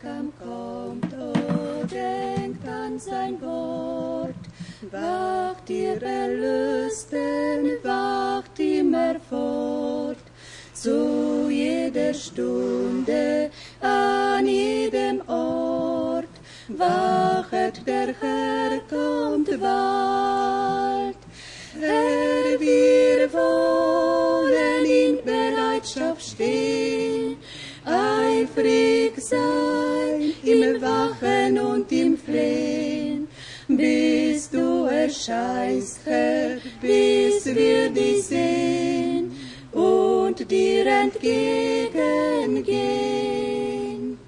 Bräutigam kommt, oh, denkt an sein Wort. Wacht ihr Erlösten, wacht immer fort. Zu jeder Stunde, an jedem Ort. Wachet, der Herr kommt bald. Herr, wir wollen in Bereitschaft stehen, eifrig sein im Wachen und im Flehen, bis du erscheinst, Herr, bis wir dich sehen und dir entgegengehen.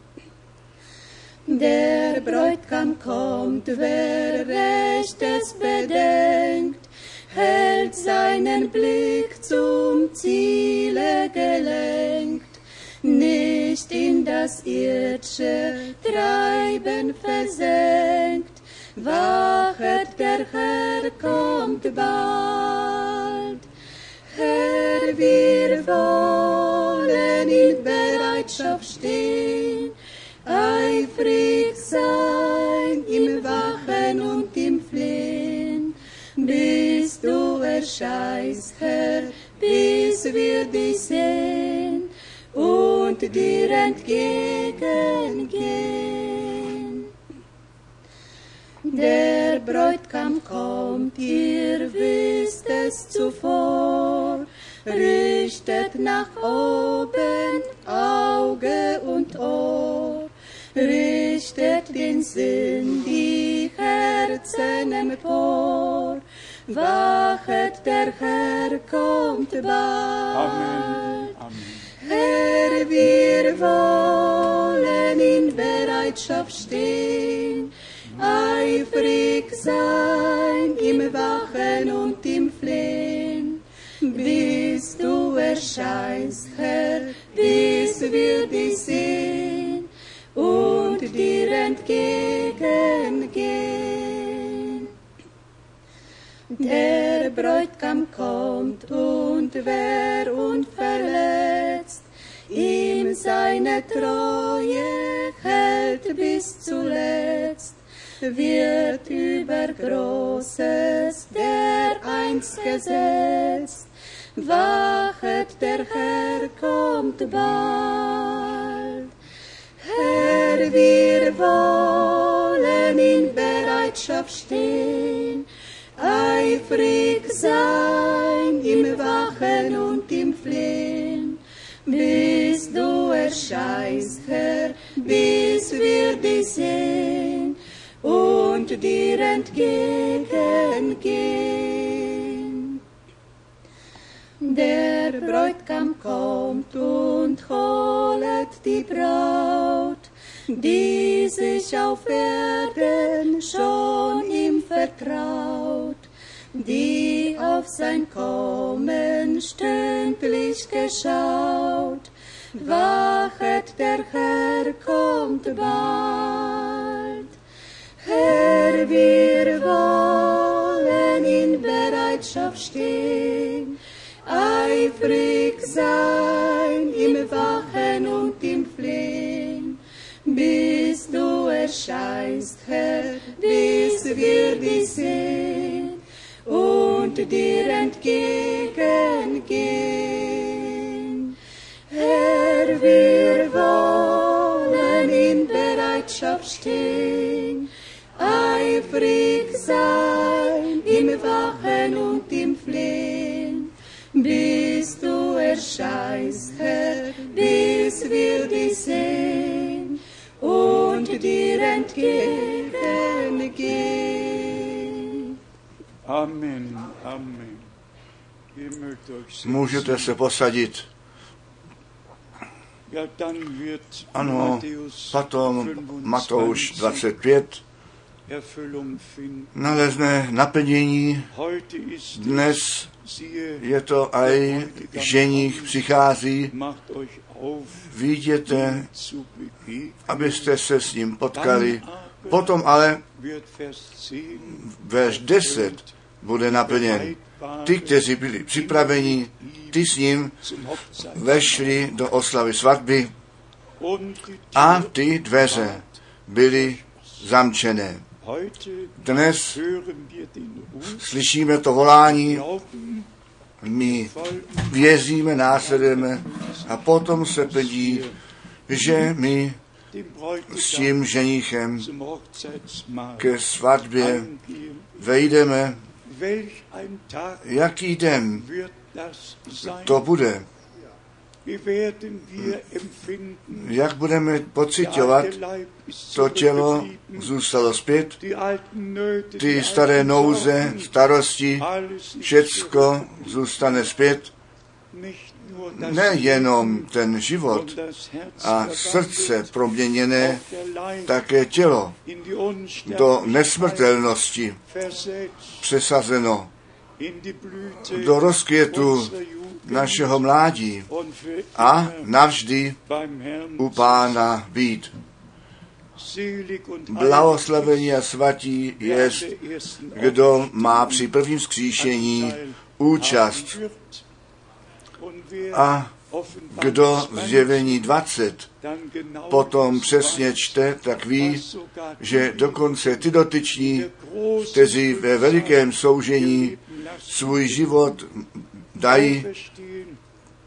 Der Bräutigam kommt, wer Rechtes bedenkt, hält seinen Blick zum Ziele gelenkt, nicht in das irdische Treiben versenkt. Wachet, der Herr kommt bald. Herr, wir wollen in Bereitschaft stehen, eifrig sein im Wachen und im Flehen, bis du erscheinst, Herr, bis wir dich sehen und dir entgegengehen. Der Bräutigam kommt, ihr wisst es zuvor, richtet nach oben Auge und Ohr, richtet den Sinn, die Herzen empor. Wachet, der Herr kommt bald. Amen. Amen. Herr, wir wollen in Bereitschaft stehen, eifrig sein im Wachen und im Flehen, bis du erscheinst, Herr, bis wir dich sehen und dir entgegengehen. Der Bräutigam kommt und wer unverletzt ihm seine Treue hält bis zuletzt, wird über Großes der einst gesetzt. Wachet, der Herr kommt bald. Herr, wir wollen in Bereitschaft stehen, eifrig sein im Wachen und im Flehen, du erscheinst, Herr, bis wir dich sehen und dir entgegengehen. Der Bräutigam kommt und holet die Braut, die sich auf Erden schon ihm vertraut, die auf sein Kommen stündlich geschaut. Wachet, der Herr kommt bald. Herr, wir wollen in Bereitschaft stehen, eifrig sein im Wachen und im Flehen, bis du erscheinst, Herr, bis wir dich sehen und dir entgegengehen. Wir wollen in Bereitschaft stehen, eifrig sein im Wachen und im Flehen, bis du erscheinst, Herr, bis wir dich sehen und dir entgegengehen. Amen. Amen. Můžete se posadit. Ano, potom 25 Matouš 25 Erfüllung finden. nalezne naplnění. Dnes je to aj ženích přichází. begegnen. abyste se s ním potkali. Potom ale Wird Vers 10 verš 10 bude naplněn. Ty, kteří byli připraveni, ty s ním vešli do oslavy svatby a ty dveře byly zamčené. Dnes slyšíme to volání, my věříme, následujeme a potom se plní, že my s tím ženichem ke svatbě vejdeme. Welch ein Tag Jaký den to bude? Wie werden wir empfinden? Jak budeme pocitovat, to tělo zůstalo zpět, ty staré nouze, starosti, všecko zůstane zpět. Nejenom ten život a srdce proměněné, také tělo do nesmrtelnosti přesazeno do rozkvětu našeho mládí a navždy u pána být. Blahoslavení a svatí ersten kdo má při prvním vzkříšení Anteil účast a kdo 20 zjevení 20 dann genau potom přesně čte, tak ví, že dokonce ty dotyční, kteří ve velikém soužení svůj život dají,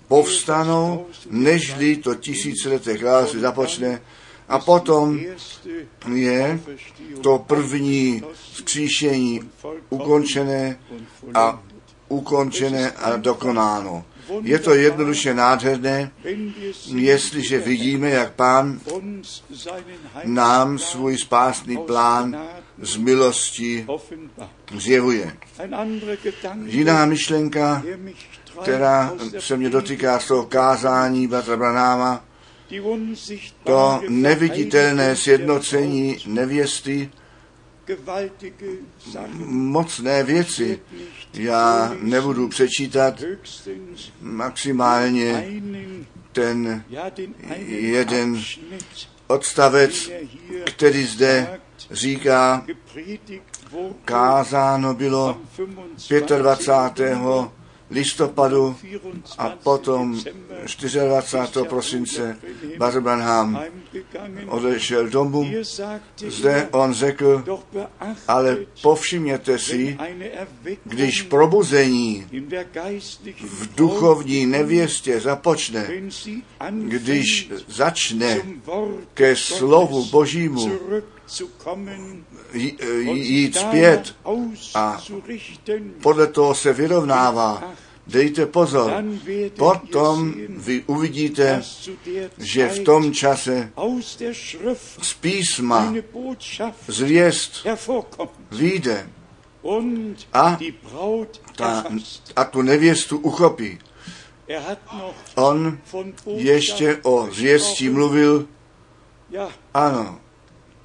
povstanou, nežli to tisícileté království započne a potom je to první vzkříšení ukončené a ukončené a dokonáno. Je to jednoduše nádherné, jestliže vidíme, jak pán nám svůj spásný plán z milosti zjevuje. Jiná myšlenka, která se mě dotýká z toho kázání Bratra Branáma, die to neviditelné sjednocení nevěsty, mocné věci. Já nebudu přečítat maximálně ten jeden odstavec, er který zde říká, kázáno bylo am 25. 25. listopadu a 24. potom Dezember 24. prosince Barbanham odešel domů. Zde on řekl, ale povšimněte si, když probuzení v duchovní nevěstě započne, když začne ke slovu Božímu und jít zpět, auszurichten, podle toho se vyrovnává. Dejte pozor, potom vy uvidíte, že v tom čase z písma zvěst vyjde. A ta, a tu nevěstu uchopí. Er On ještě o zvěstí mluvil, ano,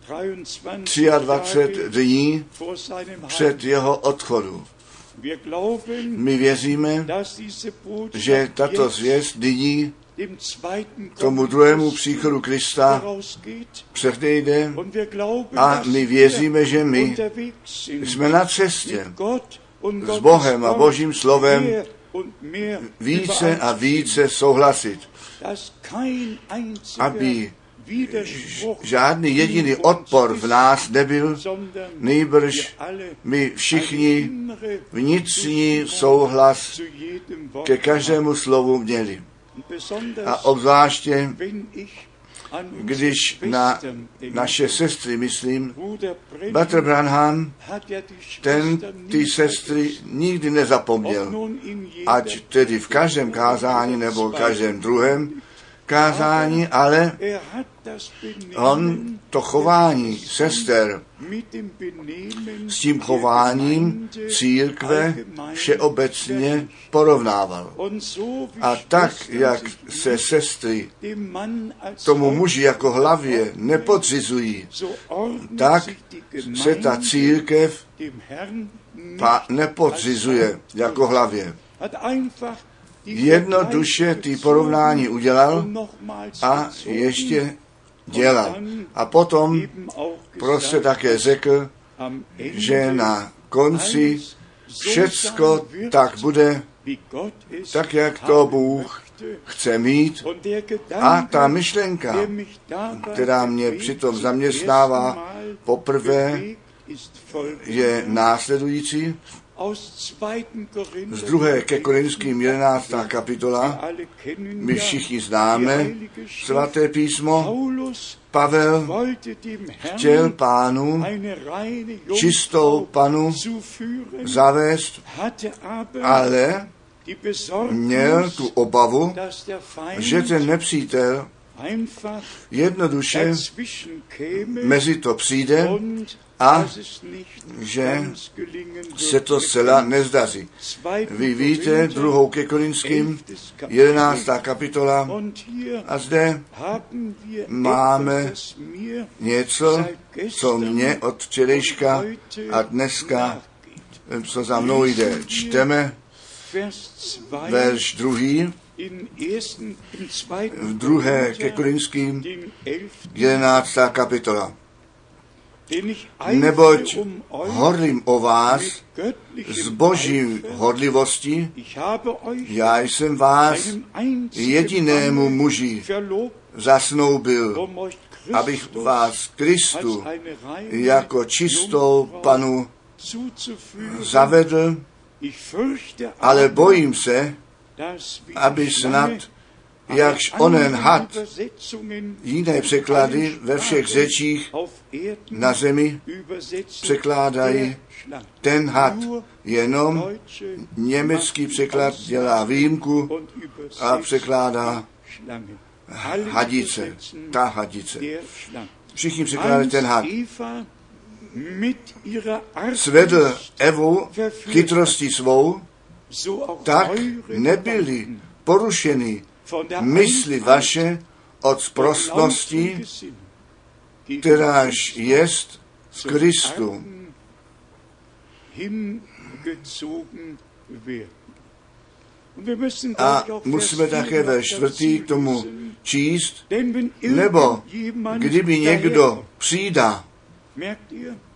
23 23 Tage dní před jeho odchodu. My věříme, že tato zvěst nyní tomu druhému příchodu Krista předejde a my věříme, že my jsme na cestě s Bohem a Božím slovem více a více souhlasit, aby žádný jediný odpor v nás nebyl, nejbrž my všichni vnitřní souhlas ke každému slovu měli. A obzvláště, když na naše sestry myslím, Bratr Brennan Branham, ten ty sestry nikdy nezapomněl. Ať tedy v každém kázání nebo v každém druhém kázání, ale on to chování sester s tím chováním církve všeobecně porovnával. A tak, jak se sestry tomu muži jako hlavě nepodřizují, tak se ta církev nepodřizuje jako hlavě. Jednoduše ty porovnání udělal a ještě dělal. A potom prostě také řekl, že na konci všecko tak bude, tak jak to Bůh chce mít. A ta myšlenka, která mě přitom zaměstnává poprvé, je následující. Aus 2. Korinther, Z druhé ke Korinským 11. kapitola. My všichni známe svaté písmo. Pavel chtěl pánu čistou panu zavést, ale měl tu obavu, že ten nepřítel jednoduše mezi to přijde a že se to zcela nezdaří. Vy víte, druhou ke Korinským, 11. 11. kapitola, a zde máme něco, co mě od včerejška a dneska, co za mnou jde. Čteme Vers 2 verš druhý, v druhé ke Korinským, dem 11. 11. kapitola. Neboť um horlím o vás s božím Eifer. horlivostí, já jsem vás jedinému muži zasnoubil, um abych vás Kristu jako čistou panu zavedl, ale bojím se, aby snad, jakž onen had, jiné in překlady ve všech řečích na zemi překládají ten had. Jenom německý překlad dělá výjimku a překládá hadice, ta hadice. Všichni překládají ten had. Svedl Evu chytrostí svou, tak nebyly porušeny mysli vaše od sprostnosti, kteráž jest v Kristu. A musíme také 4 ve čtvrtý k tomu číst, nebo kdyby někdo ihr,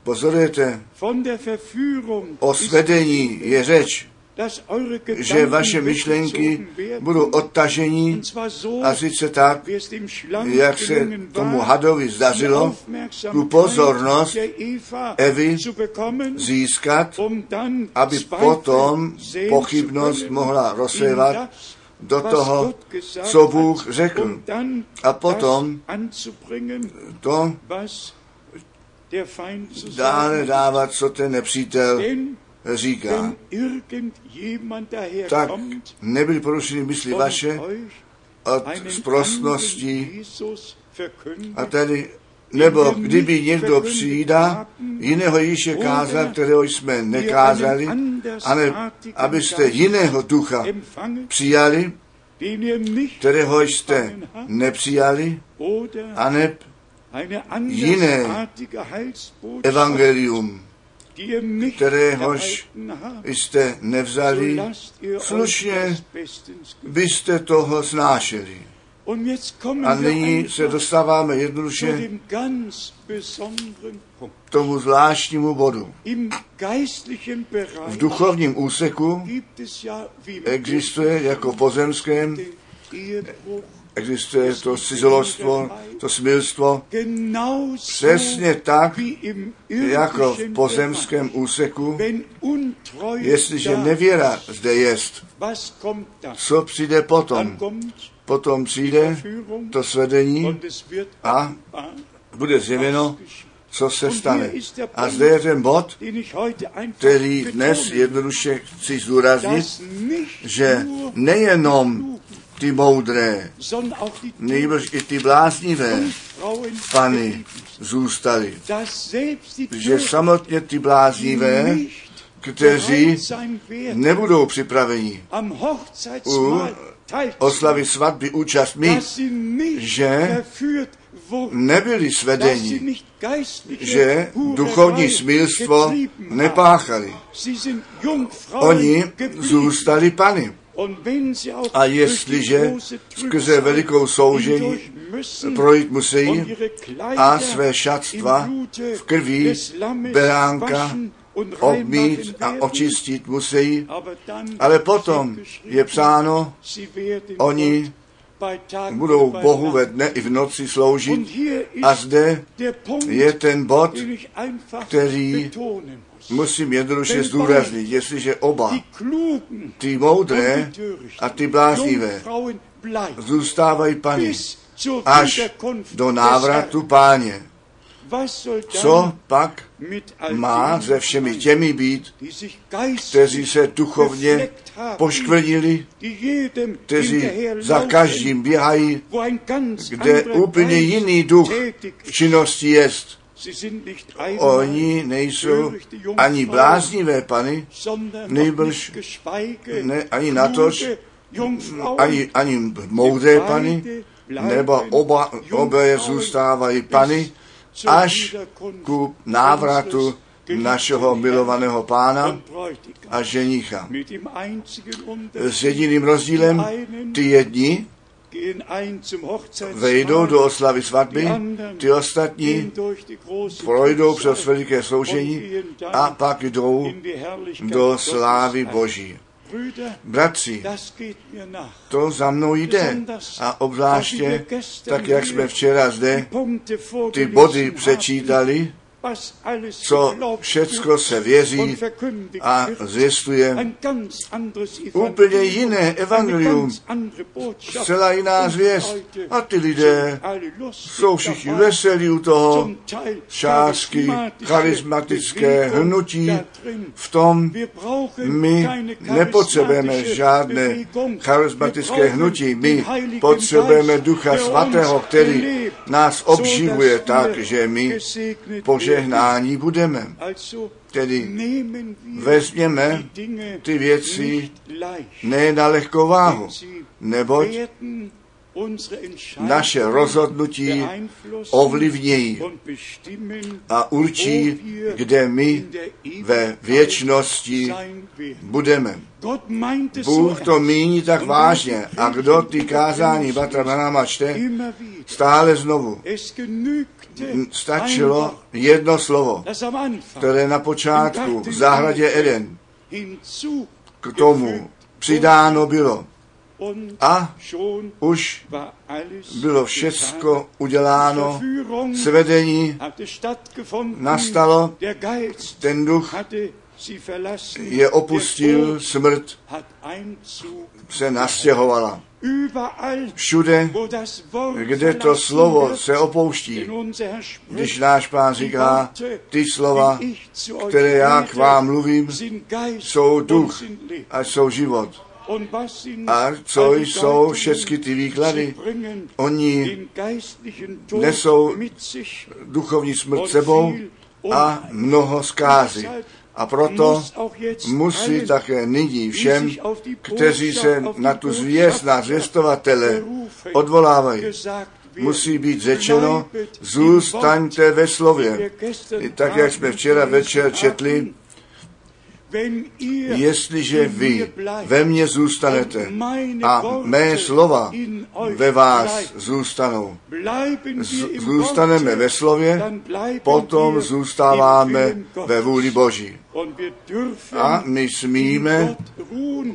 pozorujete, o svedení je řeč, že vaše myšlenky budou odtažení a sice tak, jak se tomu hadovi zdařilo, tu pozornost Evy získat, um aby potom pochybnost mohla rozsévat do toho, co Bůh řekl. um A potom To dále dávat, co ten nepřítel říká. Tak nebyly porušeny mysli vaše od sprostnosti a tedy nebo kdyby někdo přijde jiného Ježíše kázat, kterého jsme nekázali, ale abyste jiného ducha přijali, kterého jste nepřijali, oder a ne eine jiné evangelium, kteréhož jste nevzali, slušně byste toho snášeli. A nyní se dostáváme jednoduše k tomu zvláštnímu bodu. V duchovním úseku existuje jako pozemském, existuje to cizoložstvo, to smilstvo, přesně tak, jako v pozemském úseku, jestliže nevěra zde jest, co přijde potom? Potom přijde to svedení a bude zjeveno, co se stane. A zde je ten bod, který dnes jednoduše chci zdůraznit, že nejenom ty moudré, nejbrž i ty bláznivé pany zůstaly. Že samotně ty bláznivé, kteří nebudou připraveni teilzunehmen, oslavy svatby účast mít, že nebyli svedeni, že duchovní smilstvo nepáchali. Oni zůstali pany. A jestliže skrze velikou soužení projít musí a své šatstva v Lammes beránka obmít a očistit musí, ale potom je psáno, oni budou Bohu ve dne i v noci sloužit. A zde je ten bod, který musím jednoduše zdůraznit, jestliže oba, ty moudré a ty bláznivé, zůstávají pany až do návratu páně. Co pak má ze všemi těmi být, kteří se duchovně poškvrnili, kteří za každým běhají, kde úplně jiný duch v činnosti jest. Oni nejsou ani bláznivé pany, nejbrž ne, ani natož, ani, ani moudré pany, nebo oba, obě zůstávají pany, až ku návratu našeho milovaného pána a ženicha. S jediným rozdílem, ty jedni vejdou do oslavy svatby, ty ostatní projdou přes veliké sloužení a pak jdou do slávy Boží. Bratři, to za mnou jde. A obzvláště, tak jak jsme včera zde ty body přečítali, co všecko se věří a zvěstuje úplně jiné evangelium, zcela jiná zvěst. A ty lidé jsou všichni veselí u toho, částky charismatické hnutí. V tom my nepotřebujeme žádné charismatické hnutí. My potřebujeme Ducha Svatého, který nás obživuje tak, že my požehnání budeme. Tedy vezměme ty věci ne na lehkou váhu, neboť naše rozhodnutí ovlivnějí a určí, kde my ve věčnosti budeme. Bůh to míní tak vážně. A kdo ty kázání Batra Branama čte, stále znovu. Stačilo jedno slovo, které na počátku v zahradě Eden k tomu přidáno bylo. A už bylo všecko uděláno, svedení nastalo, ten duch je opustil, smrt. se nastěhovala. Všude, kde to slovo se opouští, když náš pán říká, ty slova, které já k vám mluvím, jsou duch a jsou život. A co jsou všechny ty výklady? Oni nesou duchovní smrt sebou a mnoho zkázy. A proto musí také nyní všem, kteří se na tu zvěst, na zvěstovatele odvolávají, musí být řečeno, zůstaňte ve slově. I tak, jak jsme včera večer četli, jestliže vy ve mně zůstanete a mé slova ve vás zůstanou, zůstaneme ve slově, potom zůstáváme ve vůli Boží. A my smíme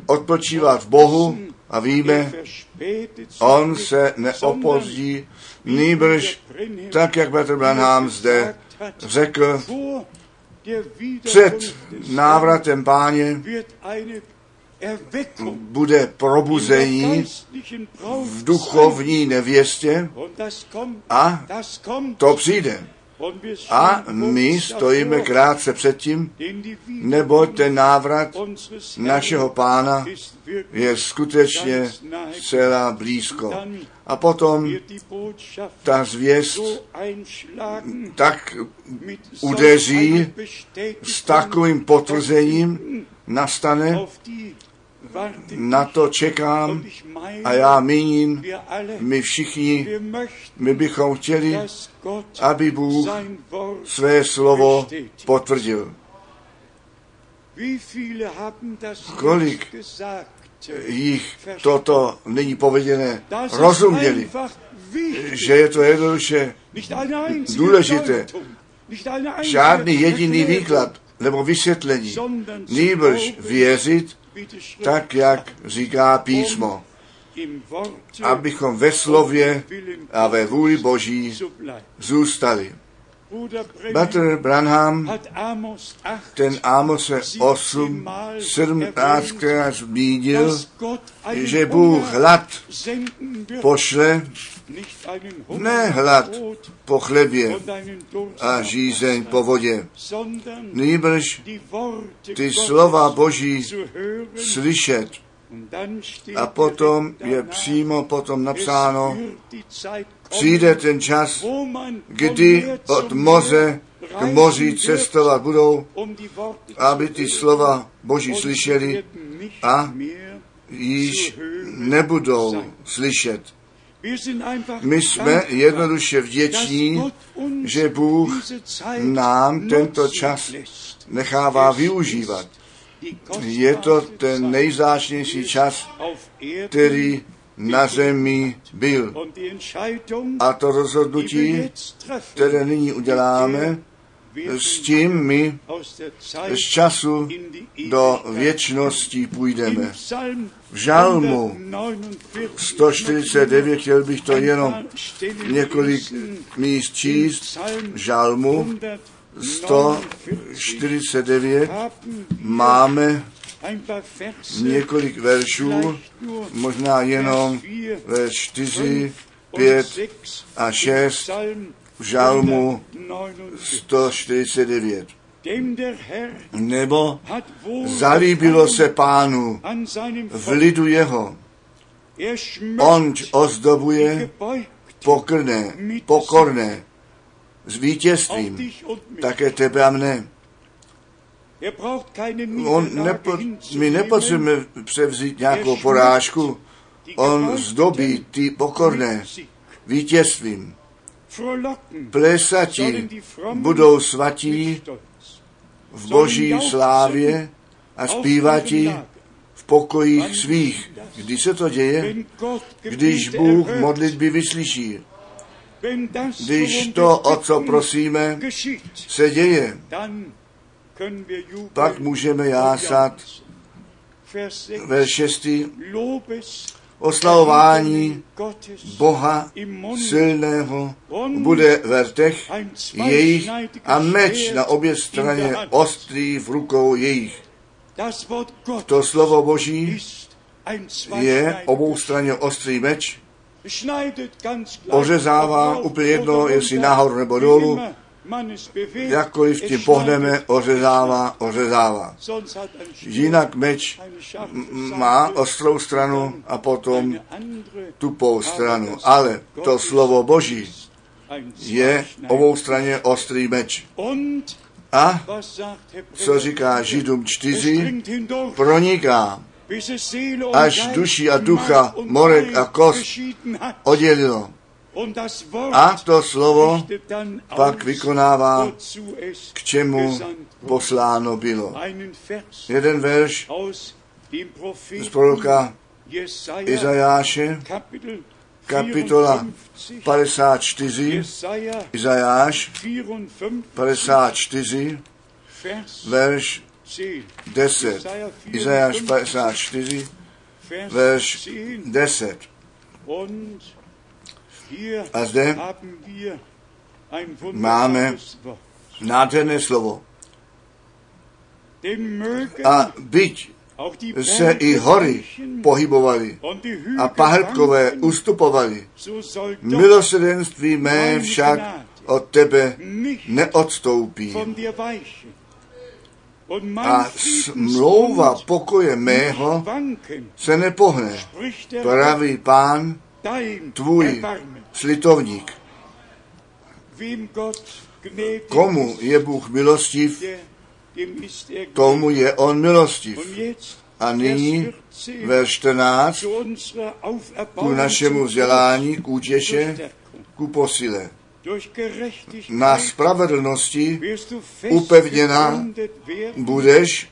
odpočívat v Bohu a víme, on se neopozdí, nýbrž tak, jak Petr Branham zde řekl, před návratem páně bude probuzení v duchovní nevěstě a to přijde. A my stojíme krátce předtím, nebo ten návrat našeho pána je skutečně zcela blízko. A potom ta zvěst tak udeří s takovým potvrzením nastane, na to čekám a já míním, my všichni, my bychom chtěli, aby Bůh své slovo potvrdil. Kolik jich toto není povedené rozuměli, že je to jednoduše důležité. Žádný jediný výklad nebo vysvětlení, nýbrž věřit, tak, jak říká písmo, abychom ve slově a ve vůli Boží zůstali. Bratr Branham ten Amose 8, 17 krát zmínil, že Bůh hlad pošle, ne hlad po chlebě a žízeň po vodě, nýbrž ty slova Boží slyšet. A potom je přímo potom napsáno, přijde ten čas, kdy od moře k moři cestovat budou, aby ty slova Boží slyšeli a již nebudou slyšet. My jsme jednoduše vděční, že Bůh nám tento čas nechává využívat. Je to ten nejzáčnější čas, který na zemi byl. A to rozhodnutí, které nyní uděláme, s tím my z času do věčnosti půjdeme. V žalmu 149, chtěl bych to jenom několik míst číst, žalmu 149 máme několik veršů, možná jenom ve 4, 5 a 6 v žalmu 149. Nebo zalíbilo se pánu v lidu jeho. On ozdobuje pokrné, pokorné s vítězstvím, také tebe a mne. On nepo, my nepotřebujeme převzít nějakou porážku, on zdobí ty pokorné vítězstvím. Plesati budou svatí v boží slávě a zpívati v pokojích svých. Kdy se to děje? Když Bůh modlitby vyslyší. Když to, o co prosíme, se děje, pak můžeme jásat. Ve šestý oslavování Boha silného bude ve rtech jejich a meč na obě straně ostrý v rukou jejich. To slovo Boží je obou straně ostrý meč, ořezává úplně jedno, jestli nahoru nebo dolů, jakkoliv tím pohneme, ořezává, ořezává. Jinak meč má ostrou stranu a potom tupou stranu. Ale to slovo Boží je obou straně ostrý meč. A co říká Židům 4, proniká až duši a ducha, morek a kost oddělilo. A to slovo pak vykonává, k čemu posláno bylo. Jeden verš z proroka Izajáše, kapitola 54, Izajáš 54, verš 10. Izajáš 54, verš 10. A zde máme nádherné slovo. A byť se i hory pohybovaly a pahrbkové ustupovaly, milosedenství mé však od tebe neodstoupí. A smlouva pokoje mého se nepohne, praví pán, tvůj slitovník. Komu je Bůh milostiv, tomu je on milostiv. A nyní ve 14 ku našemu vzdělání, k útěše, ku posile. Na spravedlnosti upevněna budeš,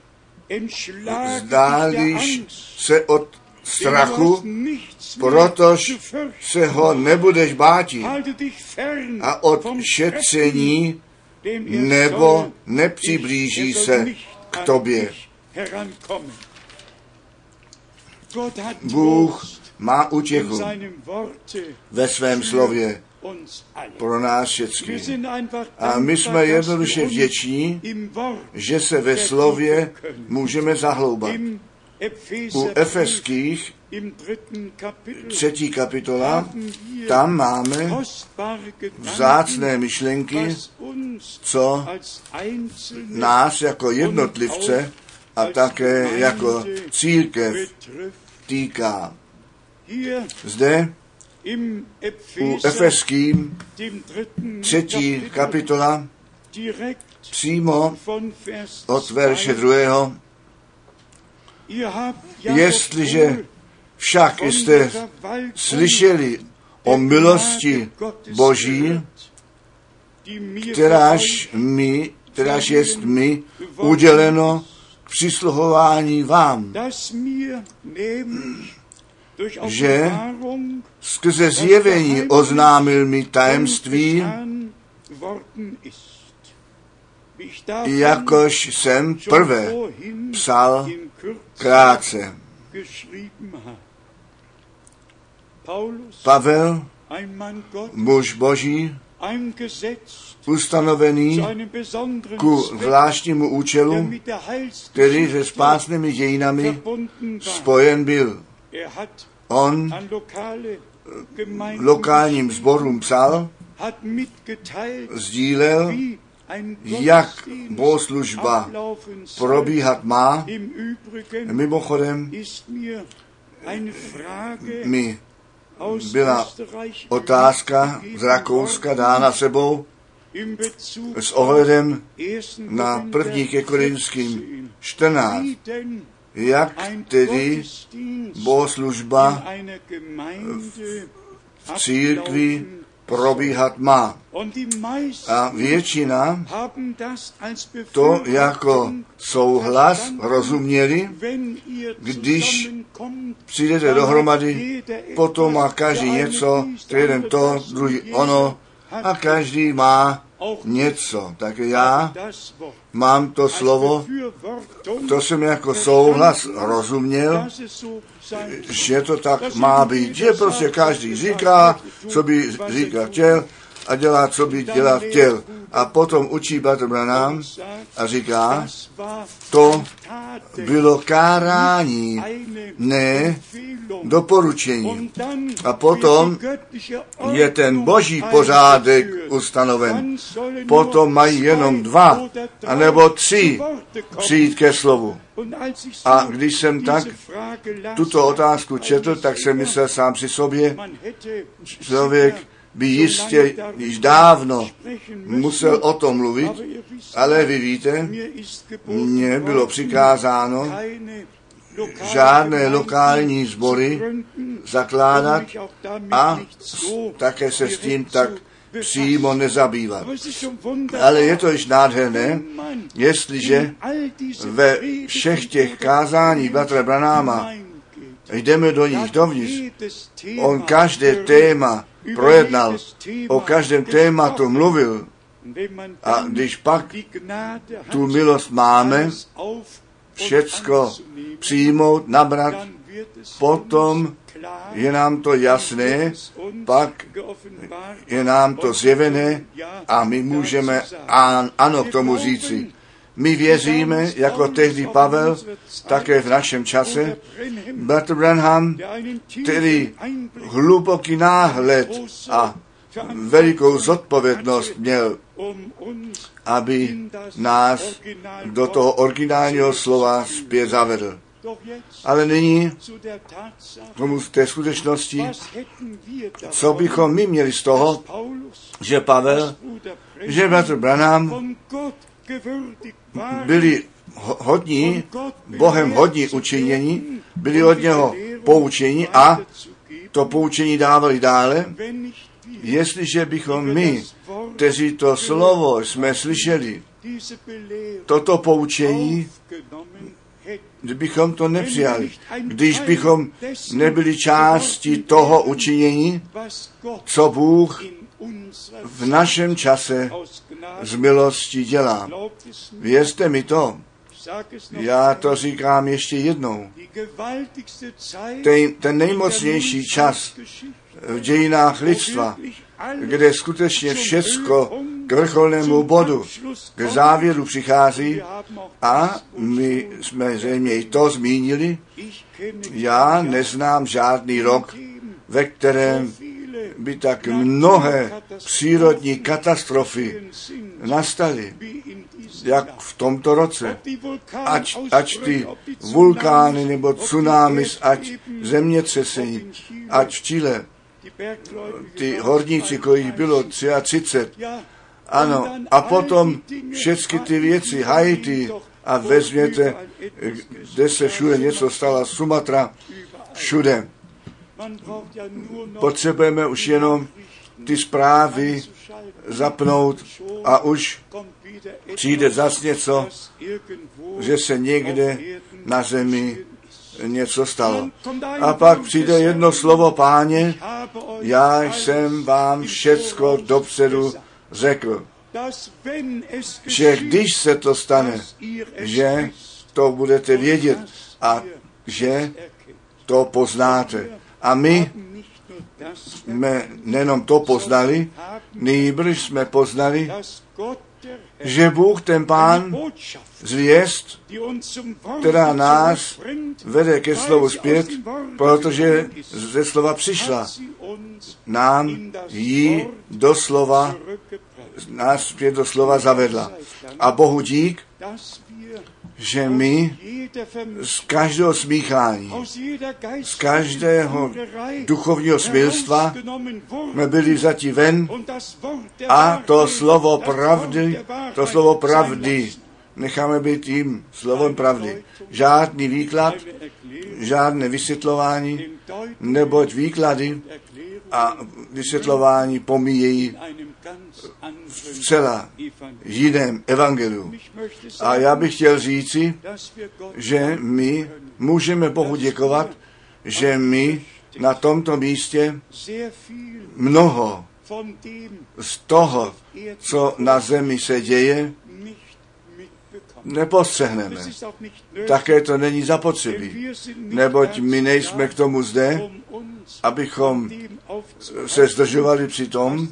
zdálíš se od strachu, protož se ho nebudeš báti a od šetření nebo nepřiblíží se k tobě. Bůh má útěchu ve svém slově. pro nás všechny. A my jsme jednoduše vděční, že se ve slově můžeme zahloubat. U Efeských třetí kapitola, tam máme vzácné myšlenky, co nás jako jednotlivce a také jako církev týká. Zde u Efeským třetí kapitola přímo od verše druhého Jestliže však jste slyšeli o milosti Boží, kteráž mi, kteráž jest mi uděleno k přisluhování vám, že skrze zjevení oznámil mi tajemství, jakož jsem prvé psal krátce. Pavel, muž boží, ustanovený ku zvláštnímu účelu, který se spásnými dějinami spojen byl. On lokálním sborům psal, sdílel, jak bohoslužba probíhat má. Mimochodem mi byla otázka z Rakouska dána sebou s ohledem na první ke Korinským 14. Jak tedy bohoslužba v církvi probíhat má. A většina to jako souhlas rozuměli, když přijdete dohromady, potom má každý něco, jeden to, druhý ono, a každý má něco. Tak já mám to slovo, to jsem jako souhlas rozuměl, že to tak má být, že prostě každý říká, co by říkat chtěl a dělá, co by dělat chtěl. A potom učí Bratr Branham a říká, to bylo kárání, ne doporučení. A potom je ten boží pořádek ustanoven. Potom mají jenom dva, anebo tři přijít ke slovu. A když jsem tak tuto otázku četl, tak jsem myslel sám při sobě, člověk by jistě již dávno musel o tom mluvit, ale vy víte, mně bylo přikázáno žádné lokální sbory zakládat a také se s tím tak přímo nezabývat. Ale je to již nádherné, jestliže ve všech těch kázáních Batra Branáma jdeme do nich dovnitř, on každé téma projednal, o každém tématu mluvil. A když pak tu milost máme, všecko přijmout, nabrat, potom je nám to jasné, pak je nám to zjevené a my můžeme an, ano k tomu říci. My věříme, jako tehdy Pavel, také v našem čase, Bratr Branham, který hluboký náhled a velikou zodpovědnost měl, aby nás do toho originálního slova zpět zavedl. Ale nyní tomu té skutečnosti, co bychom my měli z toho, že Pavel, že bratr Branham byli hodní, Bohem hodní učinění, byli od něho poučení a to poučení dávali dále. Jestliže bychom my, kteří to slovo jsme slyšeli, toto poučení, kdybychom to nepřijali, když bychom nebyli částí toho učinění, co Bůh v našem čase z milosti dělá. Věřte mi to, já to říkám ještě jednou. Ten, ten nejmocnější čas v dějinách lidstva, kde skutečně všecko k vrcholnému bodu, k závěru přichází a my jsme zřejmě i to zmínili, já neznám žádný rok, ve kterém by tak mnohé přírodní katastrofy nastaly, jak v tomto roce. Ať, ať ty vulkány nebo tsunámis, ať zemětřesení, ať v Chile, ty horníci, kolik bylo 33, ano, a potom všechny ty věci, Haiti, a vezměte, kde se všude něco stalo, Sumatra, všude. Potřebujeme už jenom ty zprávy zapnout a už přijde zas něco, že se někde na zemi něco stalo. A pak přijde jedno slovo, páně, já jsem vám všecko dopředu řekl, že když se to stane, že to budete vědět a že to poznáte. A my jsme nejenom to poznali, nejbrž jsme poznali, že Bůh, ten Pán, zvěst, která nás vede ke slovu zpět, protože ze slova přišla, nám ji do slova, nás zpět do slova zavedla. A Bohu dík, že my z každého smíchání, z každého duchovního smilstva jsme byli vzati ven a to slovo pravdy, to slovo pravdy necháme být tím slovem pravdy. Žádný výklad, žádné vysvětlování, neboť výklady a vysvětlování pomíjejí v celá jiném evangeliu. A já bych chtěl říci, že my můžeme Bohu děkovat, že my na tomto místě mnoho z toho, co na zemi se děje, nepostřehneme. Také to není zapotřebí, neboť my nejsme k tomu zde, abychom se zdržovali při tom,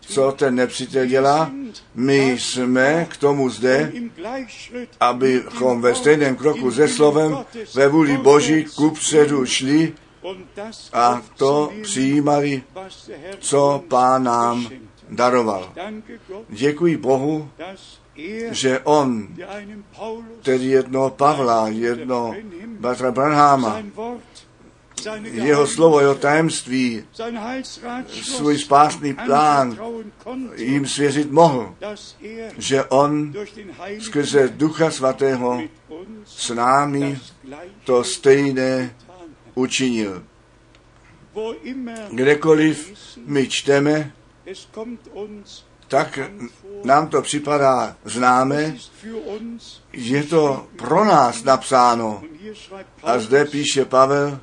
co ten nepřítel dělá. My jsme k tomu zde, abychom ve stejném kroku se slovem ve vůli Boží ku předu šli a to přijímali, co Pán nám daroval. Děkuji Bohu, že on, tedy jedno Pavla, jedno Batra Branhama, jeho slovo, jeho tajemství, svůj spásný plán jim svěřit mohl, že on skrze Ducha Svatého s námi to stejné učinil. Kdekoliv my čteme, tak nám to připadá známe, je to pro nás napsáno. A zde píše Pavel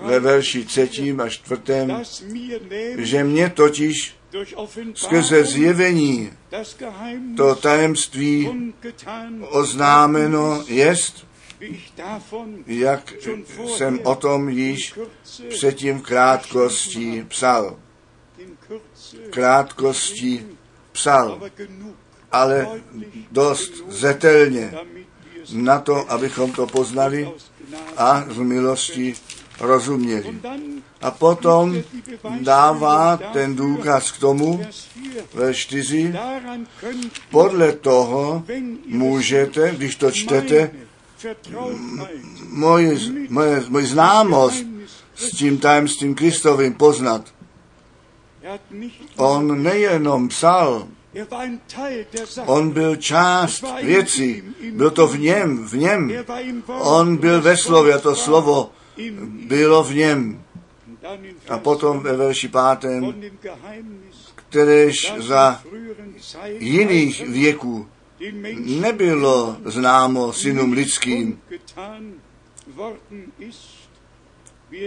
ve verši třetím a čtvrtém, že mě totiž skrze zjevení to tajemství oznámeno jest, jak jsem o tom již předtím v krátkosti psal. Krátkosti psal, ale dost zetelně na to, abychom to poznali a z milosti rozuměli. A potom dává ten důkaz k tomu ve čtyři. Podle toho můžete, když to čtete, moje, moje, moje známost s tím tajemstvím Kristovým poznat. On nejenom psal, On byl část věcí, byl to v něm, v něm. On byl ve slově a to slovo bylo v něm. A potom ve verši pátém, kteréž za jiných věků nebylo známo synům lidským,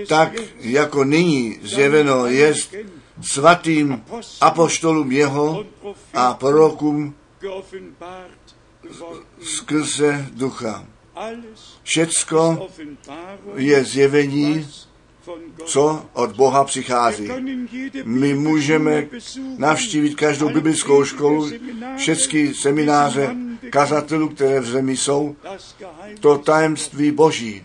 tak jako nyní zjeveno jest svatým apoštolům jeho a prorokům skrze ducha. Všecko je zjevení, co od Boha přichází. My můžeme navštívit každou biblickou školu, všechny semináře kazatelů, které v zemi jsou. To tajemství Boží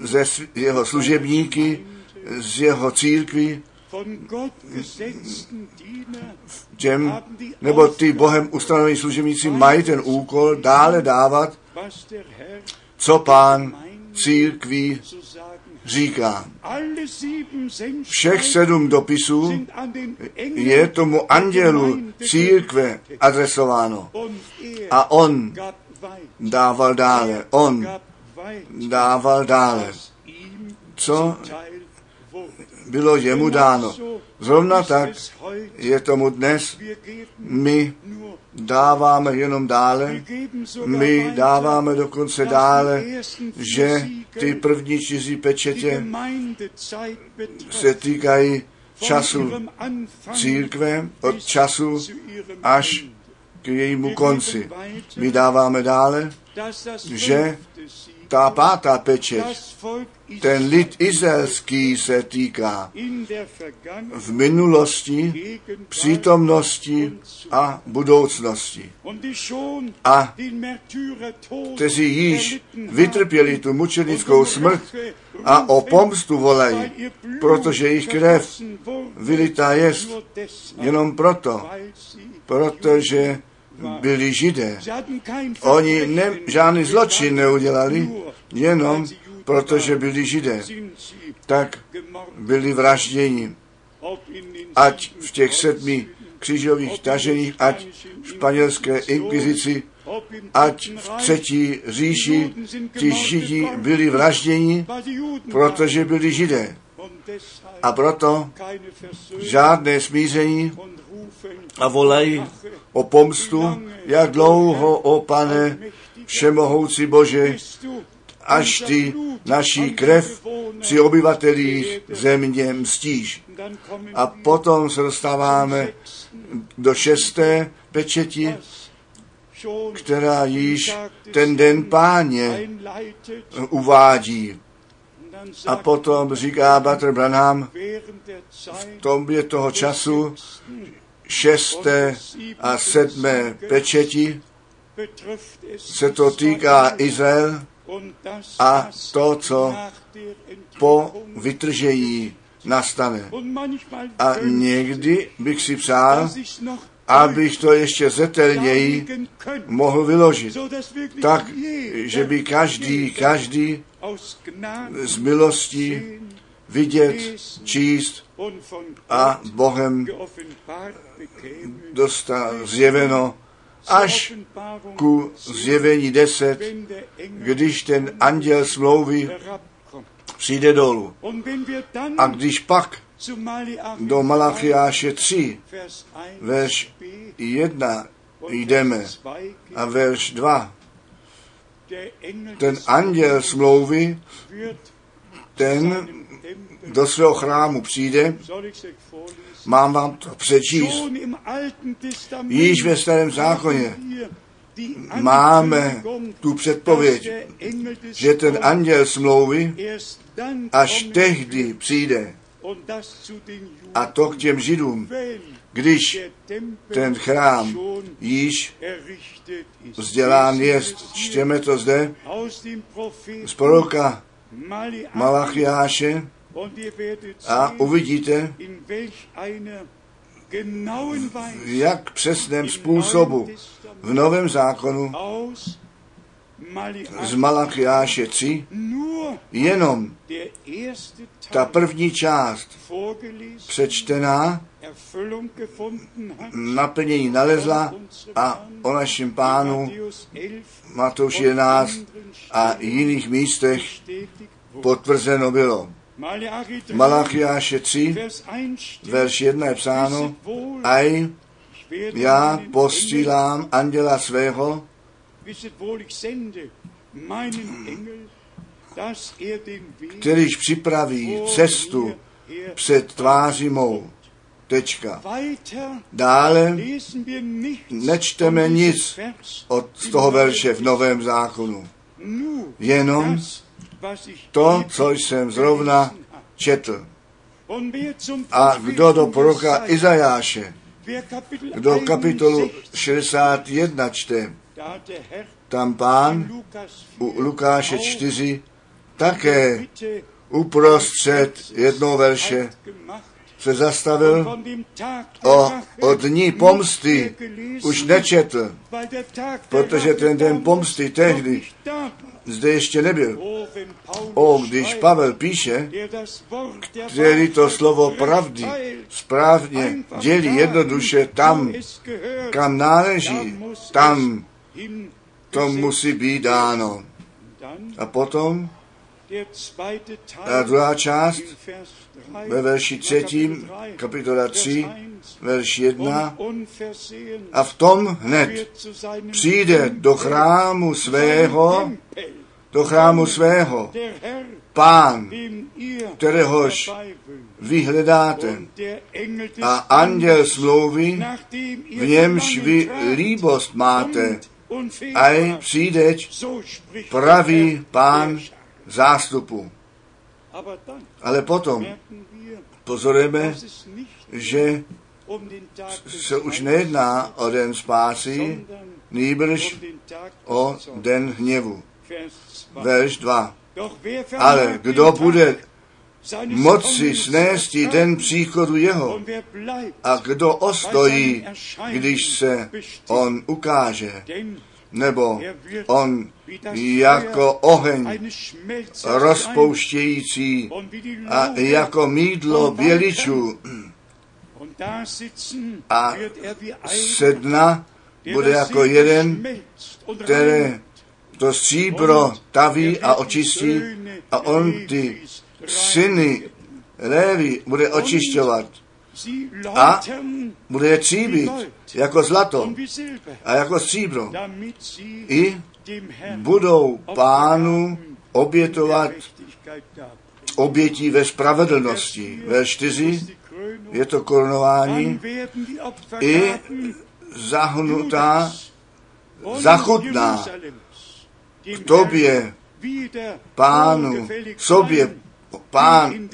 ze sv- jeho služebníky, z jeho církví, těm, nebo ty Bohem ustanovení služebníci mají ten úkol dále dávat, co pán církví říká. Všech sedm dopisů je tomu andělu církve adresováno. Er A on dával dále. On gab weiter, dával dále. Co. bylo jemu dáno. Zrovna tak je tomu dnes. My dáváme jenom dále. My dáváme dokonce dále, že ty první die pečetě se týkají času církve, od času až k jejímu konci. My dáváme dále, že ta pátá pečeť, ten lid izraelský se týká v minulosti, přítomnosti a budoucnosti. A kteří již vytrpěli tu mučenickou smrt a o pomstu volají, protože jejich krev vylitá jest jenom proto, protože byli židé. Oni ne, žádný zločin neudělali, jenom protože byli židé. Tak byli vražděni. Ať v těch sedmi křižových taženích, ať v španělské inkvizici, ať v třetí říši ti židi byli vražděni, protože byli židé. A proto žádné smíření a volají o pomstu, jak dlouho, o pane, všemohoucí Bože, až ty naší krev při obyvatelích země mstíš. A potom se dostáváme do šesté pečeti, která již ten den páně uvádí. A potom říká Bater Branham, v tom toho času šesté a sedmé pečeti se to týká Izrael a to, co po vytržení nastane. A někdy bych si přál, abych to ještě zetelněji mohl vyložit. Tak, že by každý, každý z milostí vidět, číst a Bohem dostat zjeveno až ku zjevení deset, wenn der Engel když ten anděl smlouvy přijde dolů. A když pak do Malachiáše 3, Vers 1 verš b 1 und jdeme Vers 2 a verš 2, der Engel ten anděl smlouvy, ten do svého chrámu přijde, mám vám to přečíst. Již ve starém zákoně máme tu předpověď, že ten anděl smlouvy až tehdy přijde. A to k těm židům, když ten chrám již vzdělán hier Čteme to zde z proroka Malachi Malachiáše a uvidíte, Weise jak přesném způsobu v Novém zákonu z Malachi Malachiáše 3 nur jenom ta první část přečtená naplnění nalezla a o našem pánu Matthäus 11 Matouš 11 a jiných místech potvrzeno bylo. Malachi 3, Malachiáše 3, Vers 1 steht, verš 1 je psáno, aj já posílám anděla svého, er kterýž připraví cestu před tváří mou. Tečka. Dále nečteme nic od toho verše v Novém zákonu. Jenom to, co jsem zrovna četl. A kdo do proroka Izajáše, kdo kapitolu 61 čte, tam pán u Lukáše 4 také uprostřed jednoho verše se zastavil o, o dní pomsty už nečetl, protože ten den pomsty tehdy zde ještě nebyl. O, když Pavel píše, který to slovo pravdy správně dělí jednoduše tam, kam náleží, tam to musí být dáno. A potom a druhá část ve verši třetím, kapitola 3, verš 1, a v tom hned přijde do chrámu svého, do chrámu svého, pán, kteréhož vy hledáte, a anděl smlouvy, v němž vy líbost máte, a přijdeť pravý pán zástupu. Ale potom pozorujeme, že se už nejedná o den spásy, nýbrž o den hněvu. Verš 2. Ale kdo bude moci snést den příchodu jeho a kdo ostojí, když se on ukáže, nebo on jako oheň rozpouštějící a jako mídlo běličů a sedna bude jako jeden, které to stříbro taví a očistí a on ty syny Lévy bude očišťovat a bude je tříbit jako zlato a jako stříbro. I budou pánu obětovat obětí ve spravedlnosti. Ve čtyři je to korunování i zahnutá, zachutná k tobě, pánu, sobě, pán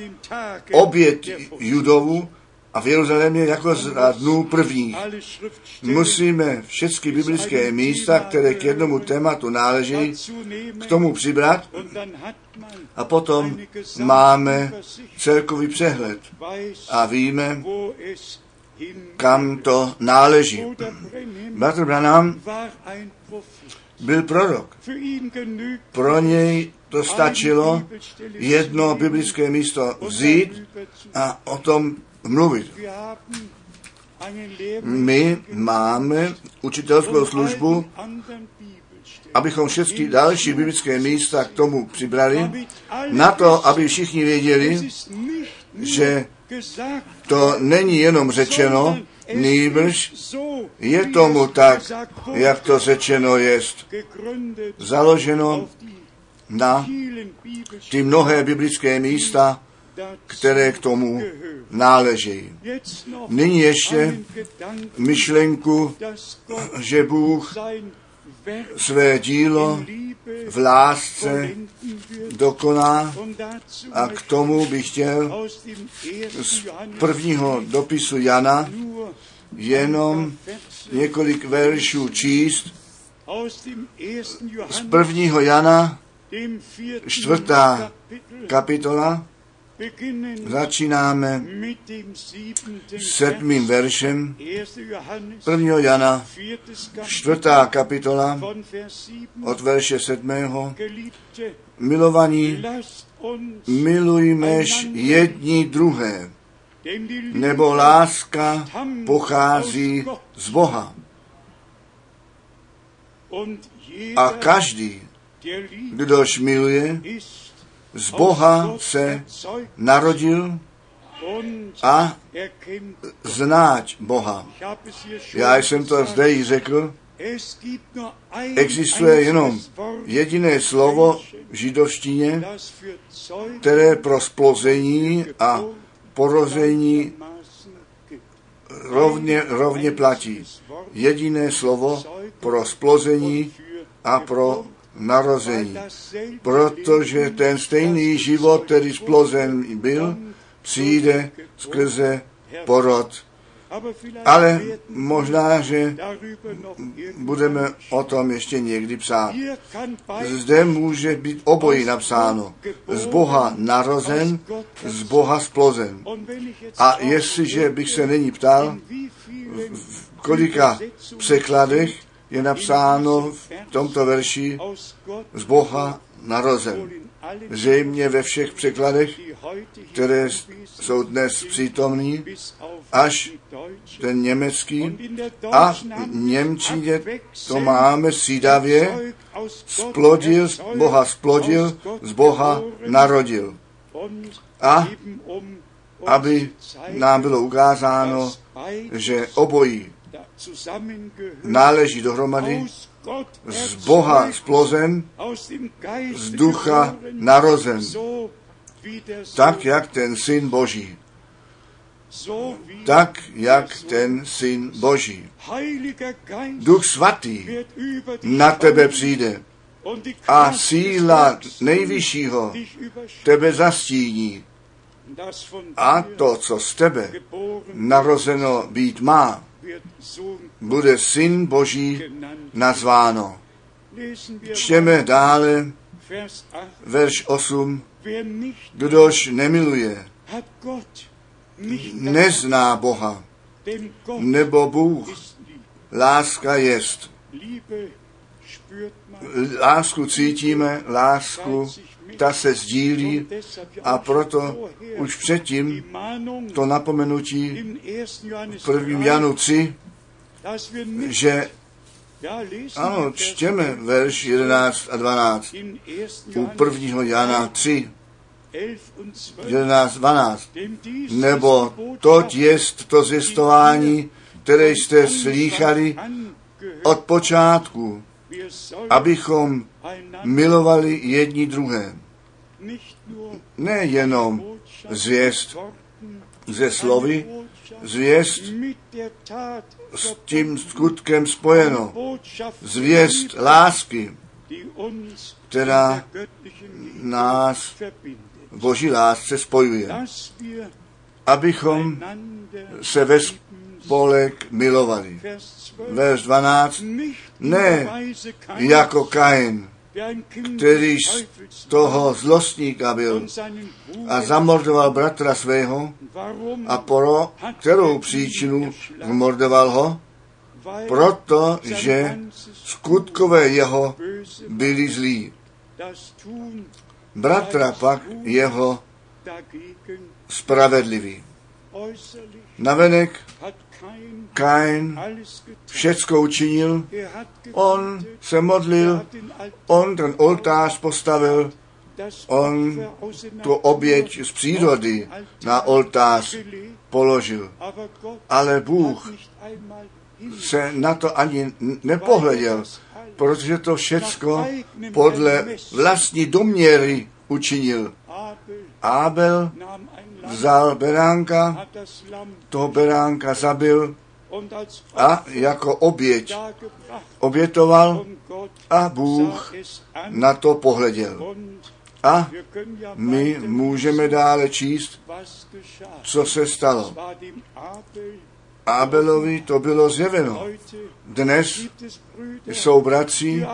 obět judovu a v Jeruzalémě jako z dnů prvních. Musíme všechny biblické místa, které k jednomu tématu náleží, k tomu přibrat a potom máme celkový přehled a víme, kam to náleží. Bratr Branham byl prorok. Pro něj to stačilo jedno biblické místo vzít a o tom mluvit. My máme učitelskou službu, abychom všechny další biblické místa k tomu přibrali, na to, aby všichni věděli, že to není jenom řečeno, nýbrž je tomu tak, jak to řečeno jest. Založeno na ty mnohé biblické místa, které k tomu náleží. Nyní ještě myšlenku, že Bůh své dílo v lásce dokoná a k tomu bych chtěl z prvního dopisu Jana jenom několik veršů číst z prvního Jana, čtvrtá kapitola, Začínáme sedmým veršem 1. Jana, čtvrtá kapitola od verše sedmého. Milovaní, milujmež jedni druhé, nebo láska pochází z Boha. A každý, kdož miluje, z Boha se narodil a znáť Boha. Já jsem to zde i řekl, existuje jenom jediné slovo v židovštině, které pro splození a porození rovně, rovně platí. Jediné slovo pro splození a pro narození. Protože ten stejný život, který splozen byl, přijde skrze porod. Ale možná, že budeme o tom ještě někdy psát. Zde může být obojí napsáno. Z Boha narozen, z Boha splozen. A jestliže bych se není ptal, v kolika překladech je napsáno v tomto verši z Boha narozen. Zřejmě ve všech překladech, které jsou dnes přítomní, až ten německý a Němčině to máme sídavě, splodil, Boha splodil, z Boha narodil. A aby nám bylo ukázáno, že obojí náleží dohromady, z Boha splozen, z ducha narozen, tak jak ten syn Boží. Tak jak ten syn Boží. Duch svatý na tebe přijde. a síla nejvyššího tebe zastíní. A to, co z tebe narozeno být má, bude syn Boží nazváno. Čteme dále verš 8. Kdož nemiluje, nezná Boha, nebo Bůh. Láska jest. Lásku cítíme, lásku, ta se sdílí a proto už předtím to napomenutí v 1. Janu 3, že ano, čtěme verš 11 a 12 u 1. Jana 3, 11, 12. Nebo toť jest to zjistování, které jste slýchali od počátku, abychom milovali jedni druhé. Nejenom zvěst ze slovy, zvěst s tím skutkem spojeno. Zvěst lásky, která nás boží lásce spojuje. Abychom se ve spolek milovali. Verš 12. Ne jako Kain, který z toho zlostníka byl a zamordoval bratra svého a pro kterou příčinu zmordoval ho? Protože skutkové jeho byli zlí. Bratra pak jeho spravedlivý. Navenek Kain všecko učinil, on se modlil, on ten oltář postavil, on tu oběť z přírody na oltář položil. Ale Bůh se na to ani nepohleděl, protože to všecko podle vlastní doměry učinil. Abel vzal beránka, toho beránka zabil a jako oběť obětoval a Bůh na to pohleděl. A my můžeme dále číst, co se stalo. Abelovi to bylo zjeveno. Dnes jsou bratři,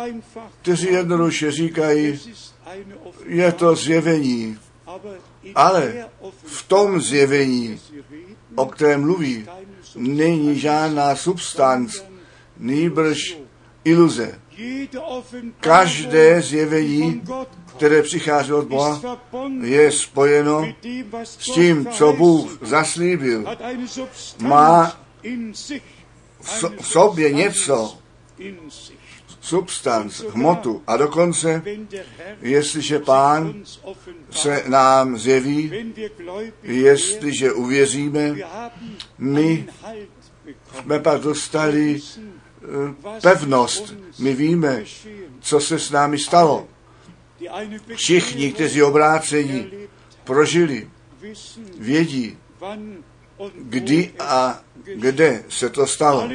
kteří jednoduše říkají, je to zjevení, ale v tom zjevení, o kterém mluví, není žádná substanc, nýbrž iluze. Každé zjevení, které přichází od Boha, je spojeno s tím, co Bůh zaslíbil. Má v sobě něco, substanc, hmotu a dokonce, jestliže Pán se nám zjeví, jestliže uvěříme, my jsme pak dostali pevnost. My víme, co se s námi stalo. Všichni, kteří obrácení prožili, vědí, kdy a kde se to stalo.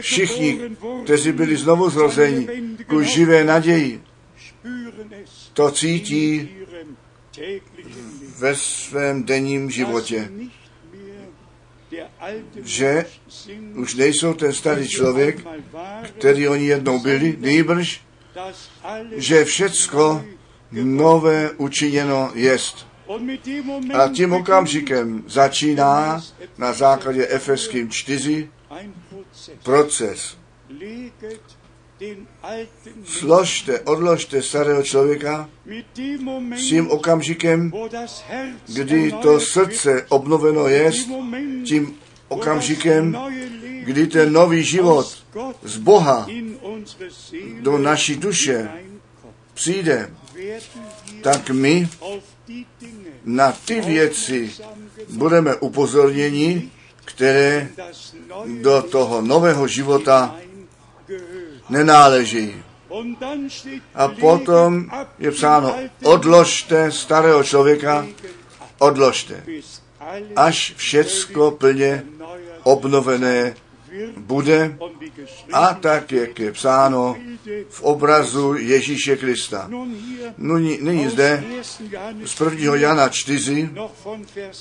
Všichni, kteří byli znovu zrozeni ku živé naději, to cítí ve svém denním životě, že už nejsou ten starý člověk, který oni jednou byli, nýbrž, že všecko nové učiněno jest. A tím okamžikem začíná na základě Efeským 4 proces. Složte, odložte starého člověka s tím okamžikem, kdy to srdce obnoveno je, tím okamžikem, kdy ten nový život z Boha do naší duše přijde, tak my na ty věci budeme upozorněni, které do toho nového života nenáleží. A potom je psáno, odložte starého člověka, odložte, až všecko plně obnovené bude a tak, jak je psáno v obrazu Ježíše Krista. Nyní, nyní zde z 1. Jana 4,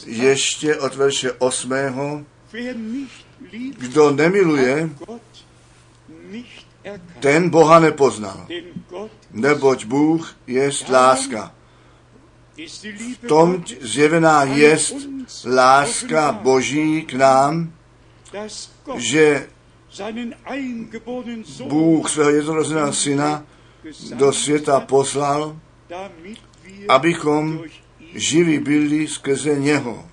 ještě od verše 8. Kdo nemiluje, ten Boha nepoznal, neboť Bůh je láska. V tom zjevená jest láska Boží k nám, že Bůh svého jednorozeného syna do světa poslal, abychom živí byli skrze něho.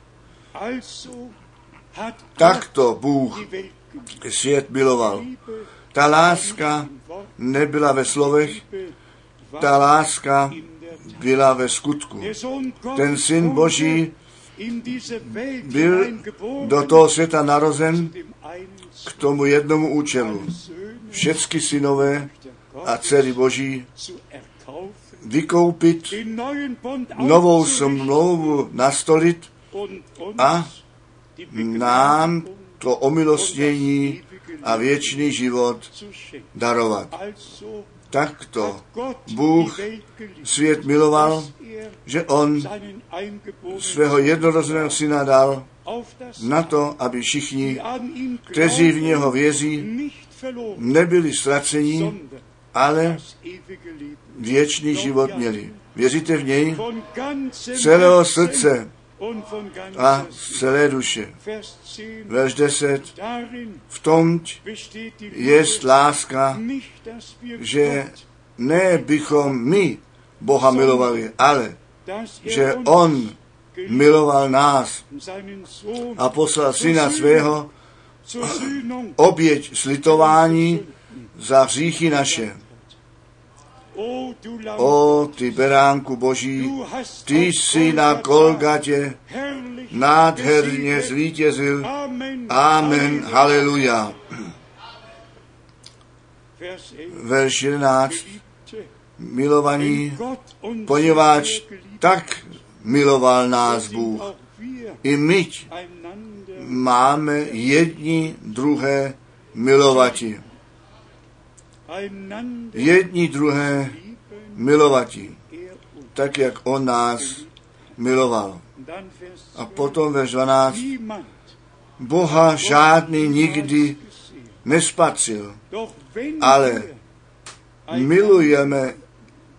Takto Bůh svět miloval. Ta láska nebyla ve slovech, ta láska byla ve skutku. Ten syn Boží byl do toho světa narozen k tomu jednomu účelu. Všechny synové a dcery Boží vykoupit, novou smlouvu nastolit a nám to omilostnění a věčný život darovat. Takto Bůh svět miloval, že On svého jednorozeného syna dal na to, aby všichni, kteří v něho vězí, nebyli ztraceni, ale věčný život měli. Věříte v něj? Celého srdce a z celé duše. Verš 10. V tom je láska, že ne bychom my Boha milovali, ale že On miloval nás a poslal syna svého oběť slitování za hříchy naše. O ty beránku boží, ty jsi na Golgatě nádherně zvítězil. Amen, haleluja. Verš 11. Milovaní, poněvadž tak miloval nás Bůh. I my máme jedni druhé milovati. Jedni druhé milovati. Tak, jak on nás miloval. A potom ve 12. Boha žádný nikdy nespatřil, ale milujeme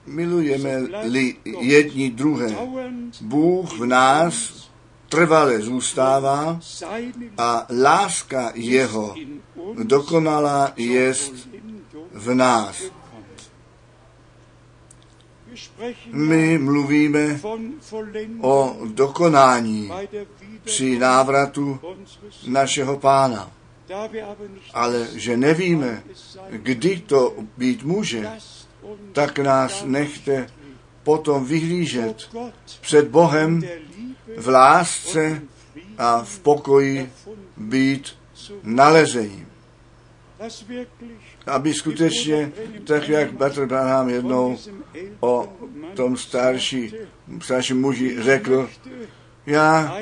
milujeme-li jedni druhé. Bůh v nás trvale zůstává a láska jeho dokonalá jest v nás. My mluvíme o dokonání při návratu našeho pána. Ale že nevíme, kdy to být může, tak nás nechte potom vyhlížet před Bohem v lásce a v pokoji být nalezení. Aby skutečně, tak jak Petr Branham jednou o tom starší, starší muži řekl, Já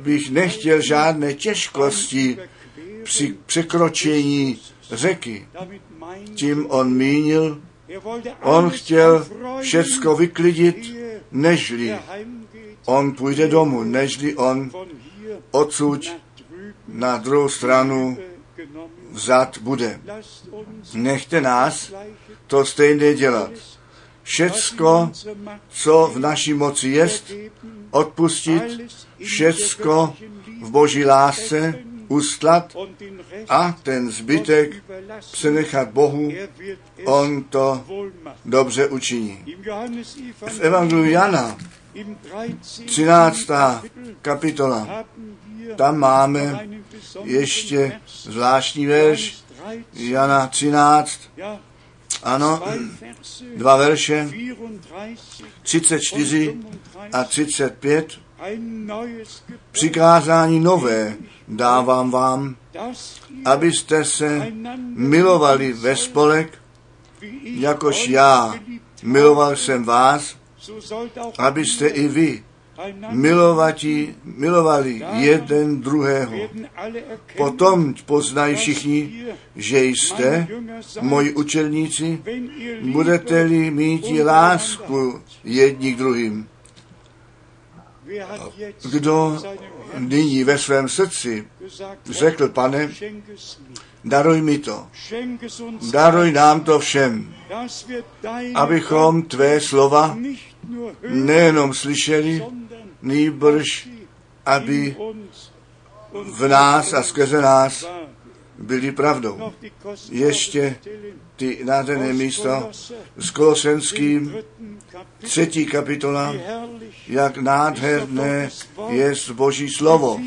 bych nechtěl žádné těžkosti při překročení řeky. Tím on mínil, on chtěl všecko vyklidit, nežli on půjde domů, nežli on odsud na druhou stranu vzad bude. Nechte nás to stejné dělat. Všecko, co v naší moci jest, odpustit, všecko v boží lásce ustlat a ten zbytek přenechat Bohu, on to dobře učiní. V Evangeliu Jana 13. kapitola. Tam máme ještě zvláštní verš Jana 13. Ano, dva verše, 34 a 35. Přikázání nové dávám vám, abyste se milovali ve spolek, jakož já miloval jsem vás, abyste i vy milovatí, milovali jeden druhého. Potom poznají všichni, že jste moji učelníci, budete-li mít lásku jedni k druhým. Kdo nyní ve svém srdci řekl, pane, daruj mi to, daruj nám to všem, abychom tvé slova nejenom slyšeli, nýbrž, aby v nás a skrze nás byli pravdou. Ještě ty nádherné místo s Kolosenským, třetí kapitola, jak nádherné je Boží slovo,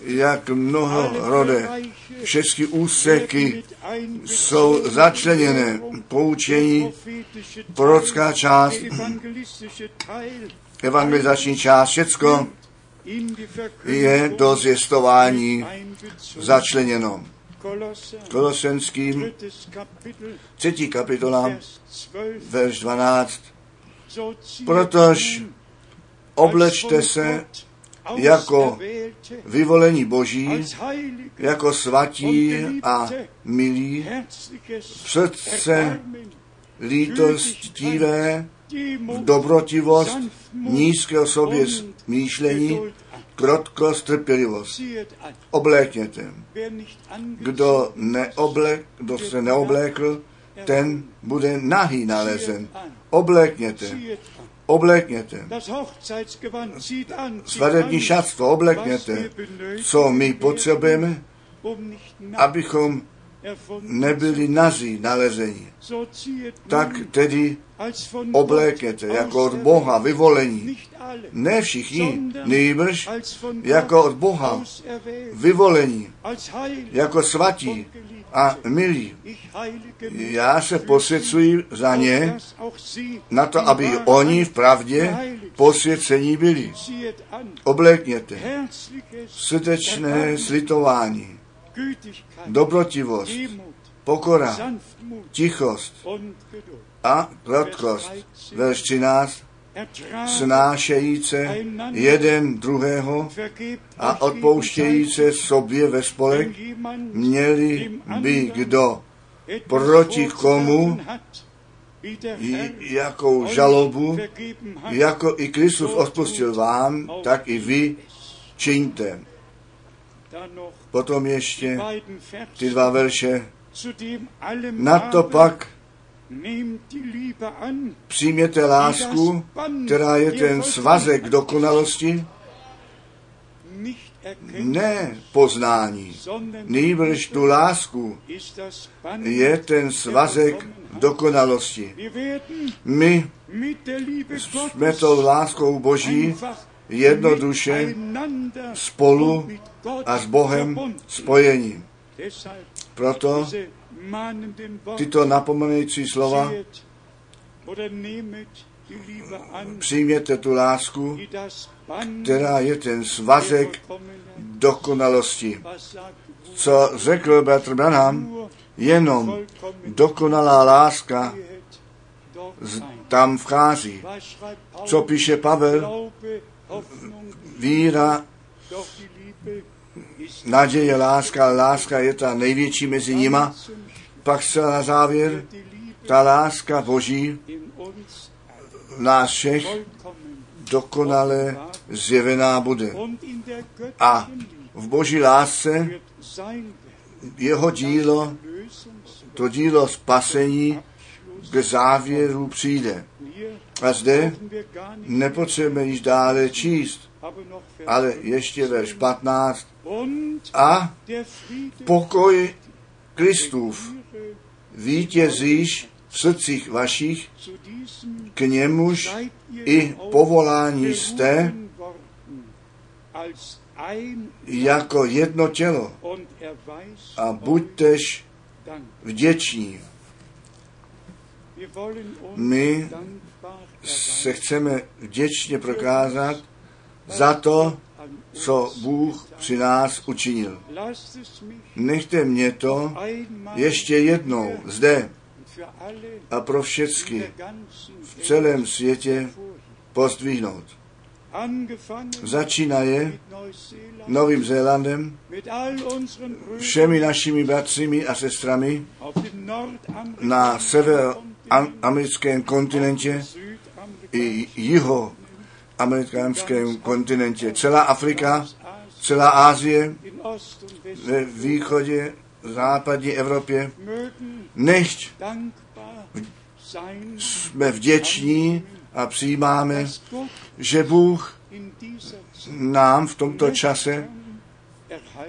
jak mnoho rode. Všechny úseky jsou začleněné. Poučení, prorocká část, evangelizační část, všecko je do zjistování začleněno. Kolosenským, třetí kapitola, verš 12. Protož oblečte se jako vyvolení Boží, jako svatí a milí, srdce lítostivé, dobrotivost, nízké o sobě smýšlení, krotkost, trpělivost. Oblékněte. Kdo, neoblek, kdo se neoblékl, ten bude nahý nalezen. Oblékněte. Oblékněte. Svadební šatstvo oblékněte. Co my potřebujeme, abychom nebyli nazí nalezení. Tak tedy oblékněte jako od Boha vyvolení. Ne všichni, nejbrž jako od Boha vyvolení, jako svatí a milí. Já se posvěcuji za ně, na to, aby oni v pravdě posvěcení byli. Oblékněte srdečné slitování, dobrotivost, pokora, tichost a krotkost. Verš 13. Snášejíce jeden druhého a odpouštějíce sobě ve spolek, měli by kdo proti komu jakou žalobu, jako i Kristus odpustil vám, tak i vy čiňte. Potom ještě ty dva verše. Na to pak přijměte lásku, která je ten svazek dokonalosti, ne poznání, nýbrž tu lásku je ten svazek dokonalosti. My jsme tou láskou Boží jednoduše spolu a s Bohem spojení. Proto tyto napomenující slova přijměte tu lásku, která je ten svazek dokonalosti. Co řekl Bratr Branham, jenom dokonalá láska tam vchází. Co píše Pavel víra, naděje, láska, láska je ta největší mezi nima. Pak se na závěr, ta láska Boží nás všech dokonale zjevená bude. A v Boží lásce jeho dílo, to dílo spasení k závěru přijde. A zde nepotřebujeme již dále číst, ale ještě verš 15. Und A pokoj Kristův vítězíš v srdcích vašich, k němuž i povolání jste jako jedno tělo a buďtež vděční. My se chceme vděčně prokázat za to, co Bůh při nás učinil. Nechte mě to ještě jednou zde a pro ganzen v celém světě pozdvihnout. Mit Neuseeland, Novým Zélandem, všemi našimi bratřími a sestrami na severoamerickém kontinentě i jiho americkém kontinentě. Celá Afrika, celá West ve východě, západní Evropě. sein, jsme vděční a přijímáme, že Bůh nám v tomto čase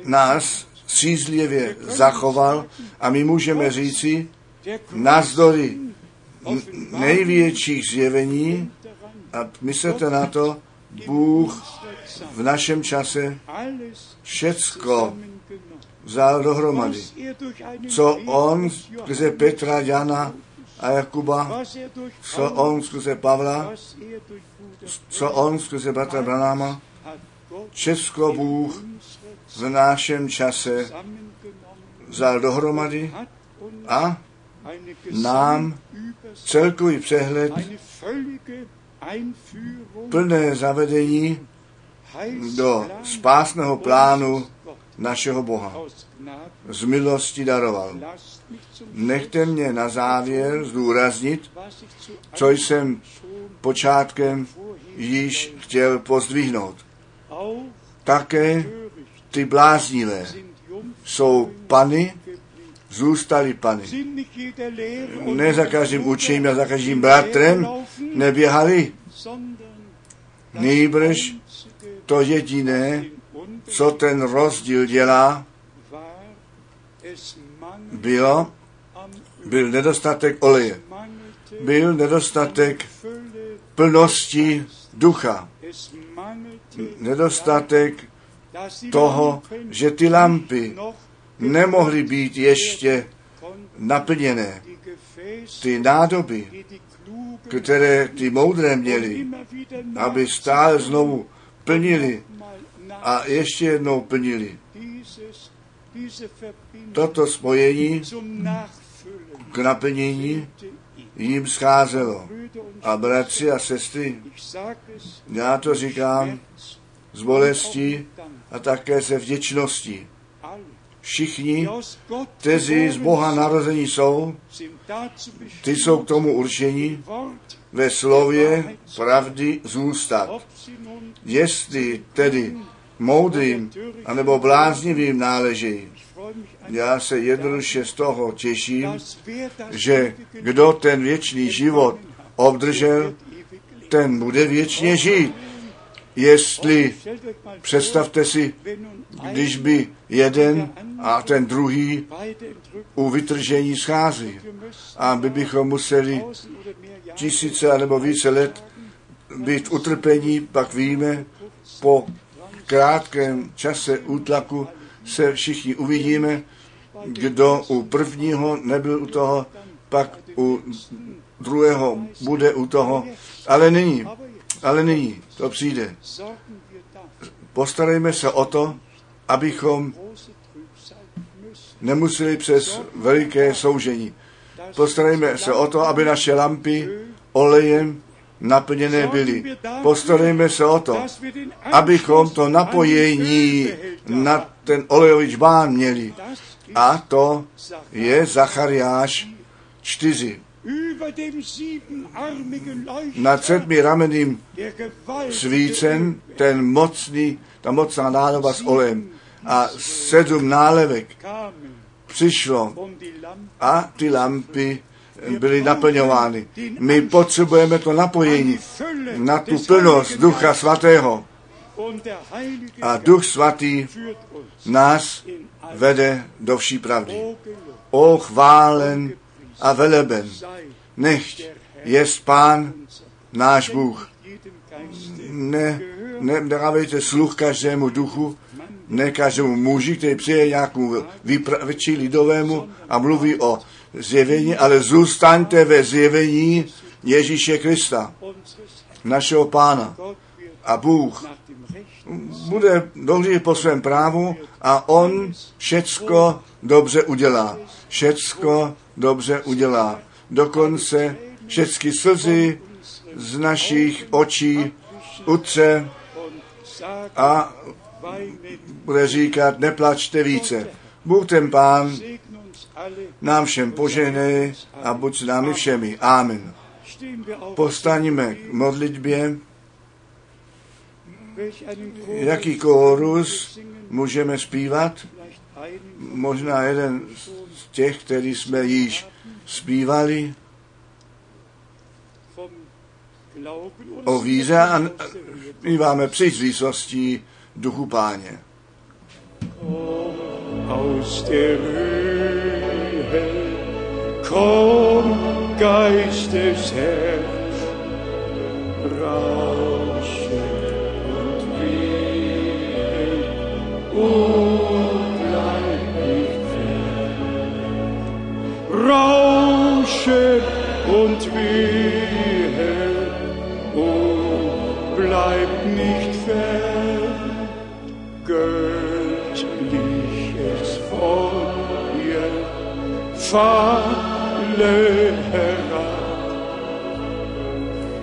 nás střízlivě zachoval a my můžeme říci, Offenbarung největších zjevení, a myslete na to, Bůh v našem čase všecko vzal dohromady. Co on skrze Petra, Jana a Jakuba, co on skrze Pavla, co on skrze bratra Branáma, všecko Bůh v našem čase vzal dohromady a nám celkový přehled, plné zavedení do spásného plánu našeho Boha z milosti daroval. Nechte mě na závěr zdůraznit, co jsem počátkem již chtěl pozdvihnout. Také ty bláznivé jsou pany, zůstaly pany. Ne za každým učením a za každým bratrem neběhali, nýbrž to jediné, co ten rozdíl dělá, bylo, byl nedostatek oleje. Byl nedostatek plnosti ducha. Nedostatek toho, že ty lampy nemohly být ještě naplněné. Ty nádoby, které ty moudré wieder aby stále znovu plnili a ještě jednou plnili. Toto spojení k naplnění jim scházelo. A bratři a sestry, já to říkám z Dank. a také se vděčností. Všichni, kteří z Boha narození jsou, ty jsou k tomu určení ve slově pravdy zůstat. Jestli tedy moudrým anebo bláznivým náleží. Já se jednoduše z toho těším, že kdo ten věčný život obdržel, ten bude věčně žít. Jestli, představte si, když by jeden a ten druhý u vytržení schází a my bychom museli tisíce nebo více let být utrpení, pak víme, po krátkém čase útlaku se všichni uvidíme, kdo u prvního nebyl u toho, pak u druhého bude u toho, ale jetzt ale nyní to přijde. Postarejme se o to, abychom nemuseli přes veliké soužení. Postarejme se o to, aby naše lampy olejem naplněné byly. Postarejme se o to, abychom to napojení na ten olejový čbán měli. A to je Zachariáš 4. Nad sedmi rameným svícen ten mocný, ta mocná nádoba s olejem a sedm nálevek přišlo a ty lampy byly naplňovány. My potřebujeme to napojení na tu plnost Ducha Svatého. A Duch Svatý nás vede do vší pravdy. O chválen a veleben, nechť je Pán náš Bůh. Ne, ne dávejte sluch každému duchu, ne každému muži, který přijde nějakému vypravěči lidovému a mluví o zjevení, ale zůstaňte ve zjevení Ježíše Krista, našeho pána. A Bůh bude dohlížet po svém právu a on všecko dobře udělá. Všecko dobře udělá. Dokonce všechny slzy z našich očí utře a bude říkat, neplačte více. Bůh ten pán nám všem poženej a buď s námi všemi. Amen. Postaníme k modlitbě. Jaký kórus můžeme zpívat? Možná jeden těch, který jsme již zpívali o víře a zpíváme při zvýsostí duchu páně. Aus der Höhe komm, Geistes Herz, rausche und wehe, fern. Rausche und wehe, und bleib nicht fern. Göttliches Feuer falle herab.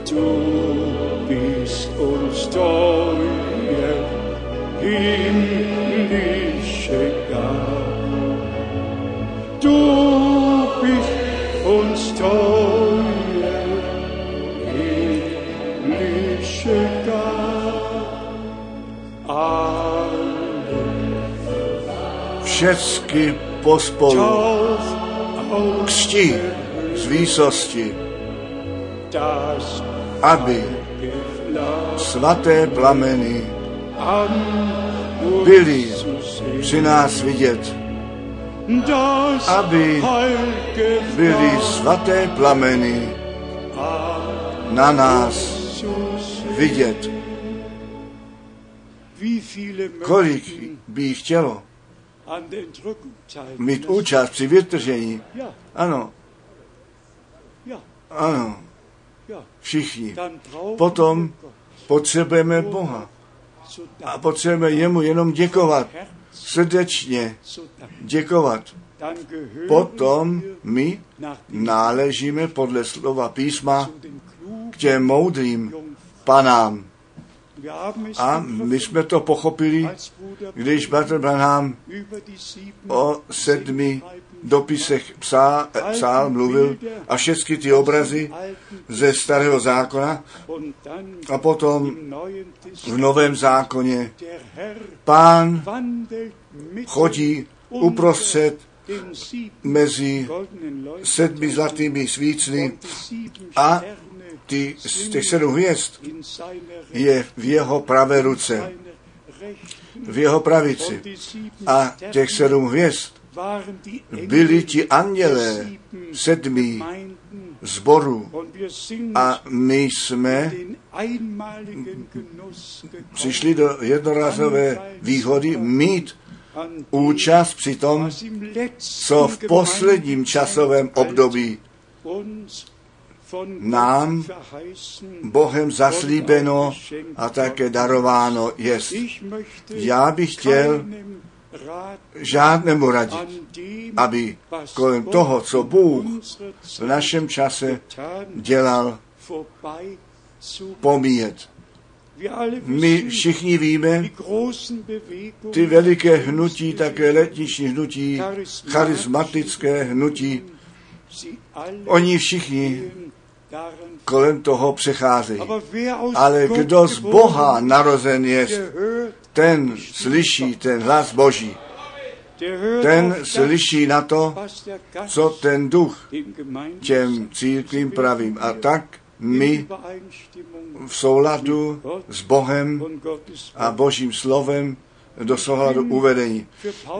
Du bist uns teuer, himmlische bist uns teuer, himmlische Všecky pospolu. Křtí z výsosti, aby svaté plameny byly při nás vidět, aby byly svaté plameny na nás vidět. Kolik by chtělo mít účast při vytržení? Ano, ano, všichni. Potom Gott potřebujeme Boha. a potřebujeme jemu jenom děkovat, srdečně děkovat. Potom my náležíme podle slova písma k těm moudrým panám. A my jsme to pochopili, když Bratr Branham o sedmi dopisech psá, psál, mluvil a všechny ty obrazy ze starého zákona a potom v novém zákoně pán chodí uprostřed mezi sedmi zlatými svícny a ty, těch sedm hvězd je v jeho pravé ruce, v jeho pravici. A těch sedm hvězd byli ti andělé Gemeinden zboru. A my jsme přišli do jednorázové výhody mít účast při tom, co v posledním časovém období nám. Bohem zaslíbeno a také darováno jest. Já bych chtěl žádnému radit, aby kolem toho, co Bůh v našem čase dělal, pomíjet. My všichni víme, ty veliké hnutí, také letniční hnutí, charismatické hnutí, oni všichni kolem toho přecházejí. Ale kdo z Boha narozen je, ten slyší ten hlas Boží. Ten slyší na to, co ten duch těm církvím pravím. A tak my v souladu s Bohem a Božím slovem do souladu uvedení.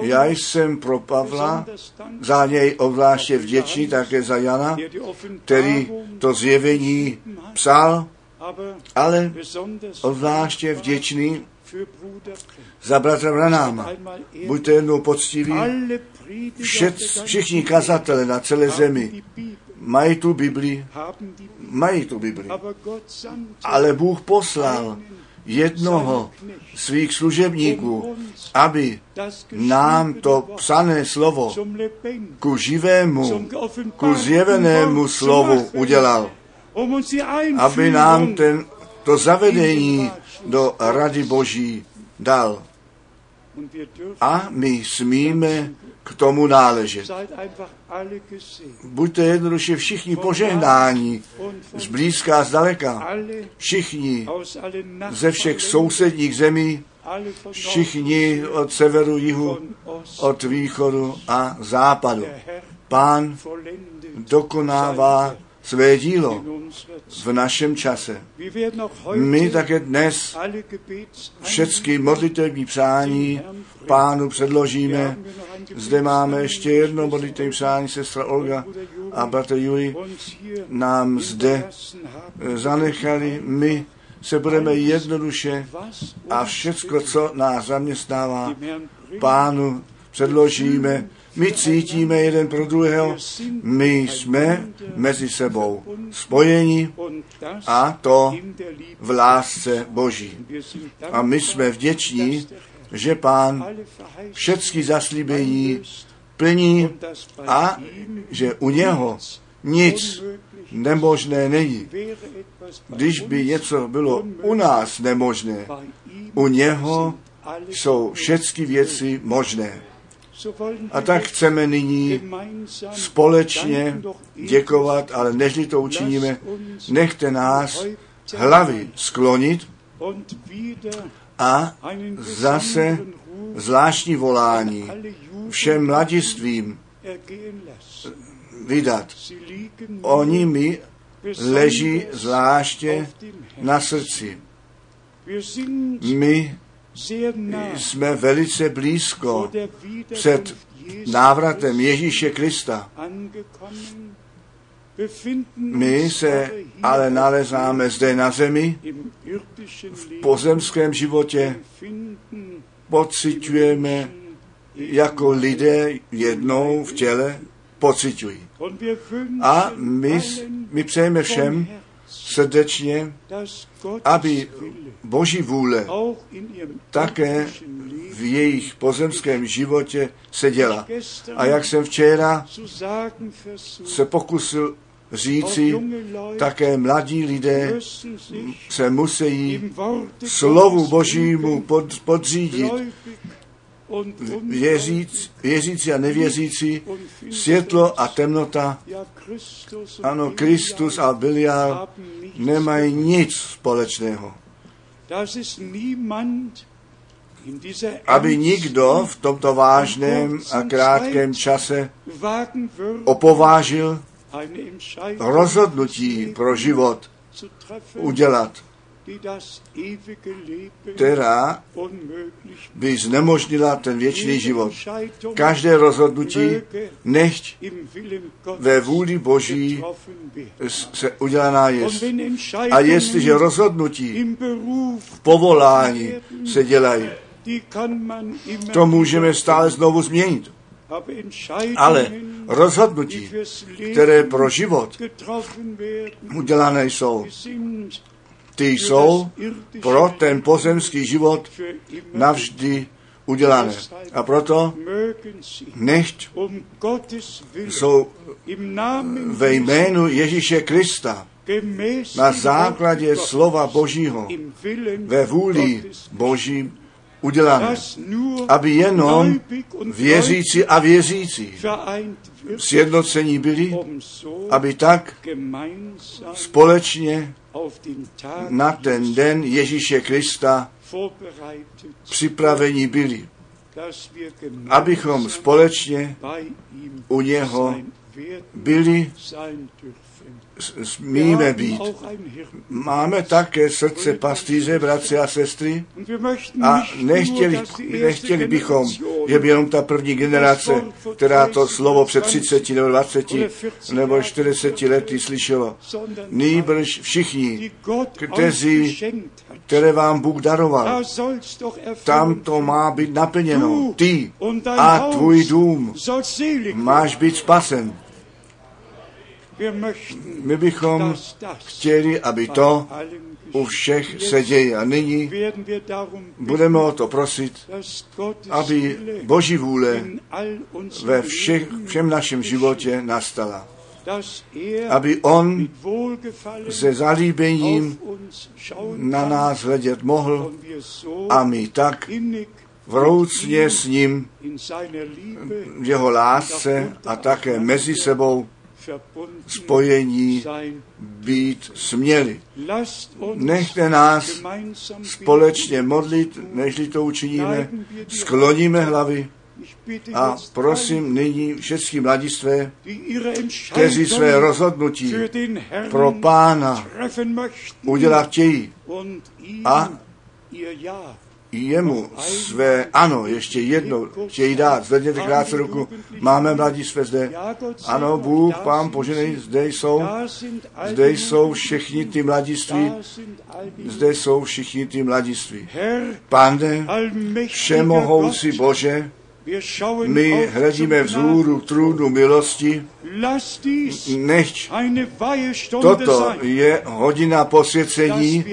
Já jsem pro Pavla za něj obzvláště vděčný, také za Jana, který to zjevení psal, ale obzvláště vděčný. Za bratra Branáma. Buďte jednou poctiví, všet, všichni kazatele na celé zemi mají tu Bibli, mají tu Bibli. Ale Bůh poslal jednoho svých služebníků, aby nám to psané slovo ku živému, ku zjevenému slovu udělal, aby nám ten, to zavedení do Rady Boží dal. A my smíme k tomu náležet. Buďte jednoduše všichni von zblízka a zdaleka. Všichni ze všech sousedních zemí, všichni od severu, jihu, od východu a západu. Pán dokonává své dílo v našem čase. My také dnes všechny modlitevní přání pánu předložíme. Zde máme ještě jedno modlitevní přání, sestra Olga a bratr Juri nám zde eh, zanechali. My se budeme jednoduše a všecko, co nás zaměstnává, pánu předložíme. My cítíme jeden pro druhého, my jsme mezi sebou spojeni a to v lásce Boží. A my jsme vděční, že pán všechny zaslíbení plní a že u něho nic nemožné není. Když by něco bylo u nás nemožné, u něho jsou všechny věci možné. A tak chceme nyní společně děkovat, ale nežli to učiníme, nechte nás hlavy sklonit a zase zvláštní volání všem mladistvím vydat. Oni mi leží zvláště na srdci. My jsme velice blízko před návratem Ježíše Krista. My se ale nalezáme zde na zemi, v pozemském životě, pociťujeme jako lidé jednou v těle. Wünschen A my, my přejeme všem srdečně, aby Boží vůle také v jejich pozemském životě se děla. A jak jsem včera se pokusil říci, také mladí lidé se musí slovu Božímu pod, podřídit. Věříc, věřící a nevěřící, světlo a temnota, ano, Kristus a nichts nemají nic společného. Aby nikdo v tomto vážném a krátkém čase opovážil rozhodnutí pro život udělat, která by znemožnila ten věčný život. Každé rozhodnutí nechť ve vůli Boží se udělaná jest. wenn A jestliže rozhodnutí v povolání se dělají, to můžeme stále znovu změnit. Ale rozhodnutí, které pro život udělané jsou, ty jsou pro ten pozemský život navždy udělané. A proto nechť jsou ve jménu Ježíše Krista na základě slova Božího ve vůli Božím udělané, aby jenom věřící a věřící sjednocení byli, aby tak společně na ten den Ježíše Krista připraveni byli, abychom společně u něho byli, smíme být. Máme také srdce pastýře, bratři a sestry, a nechtěli, nechtěli bychom, že by jenom ta první generace, která to slovo před 30 nebo 20 nebo 40 lety slyšela, nýbrž všichni, kteří- které vám Bůh daroval. Tam to má být naplněno. Ty a tvůj dům máš být spasen. My bychom chtěli, aby to u všech se děje. A nyní budeme o to prosit, aby Boží vůle ve všech, všem našem životě nastala. Aby On se zalíbením na nás hledět mohl a my tak vroucně s ním v jeho lásce a také mezi sebou spojení být směli. Nechte nás společně modlit, nežli to učiníme, skloníme hlavy a prosím nyní všechny mladistvé, kteří své rozhodnutí pro pána udělat chtějí a jemu své ano ještě jednou chtějí dát. Zvedněte krátce ruku. Máme zde. Ja, Gott sei Ano, Bůh, pán poženej, zde jsou, zde jsou všichni ty mladiství, zde jsou všichni ty mladiství. Pane, všemohoucí Bože, my hledíme vzhůru trůnu milosti, nechť toto je hodina posvěcení,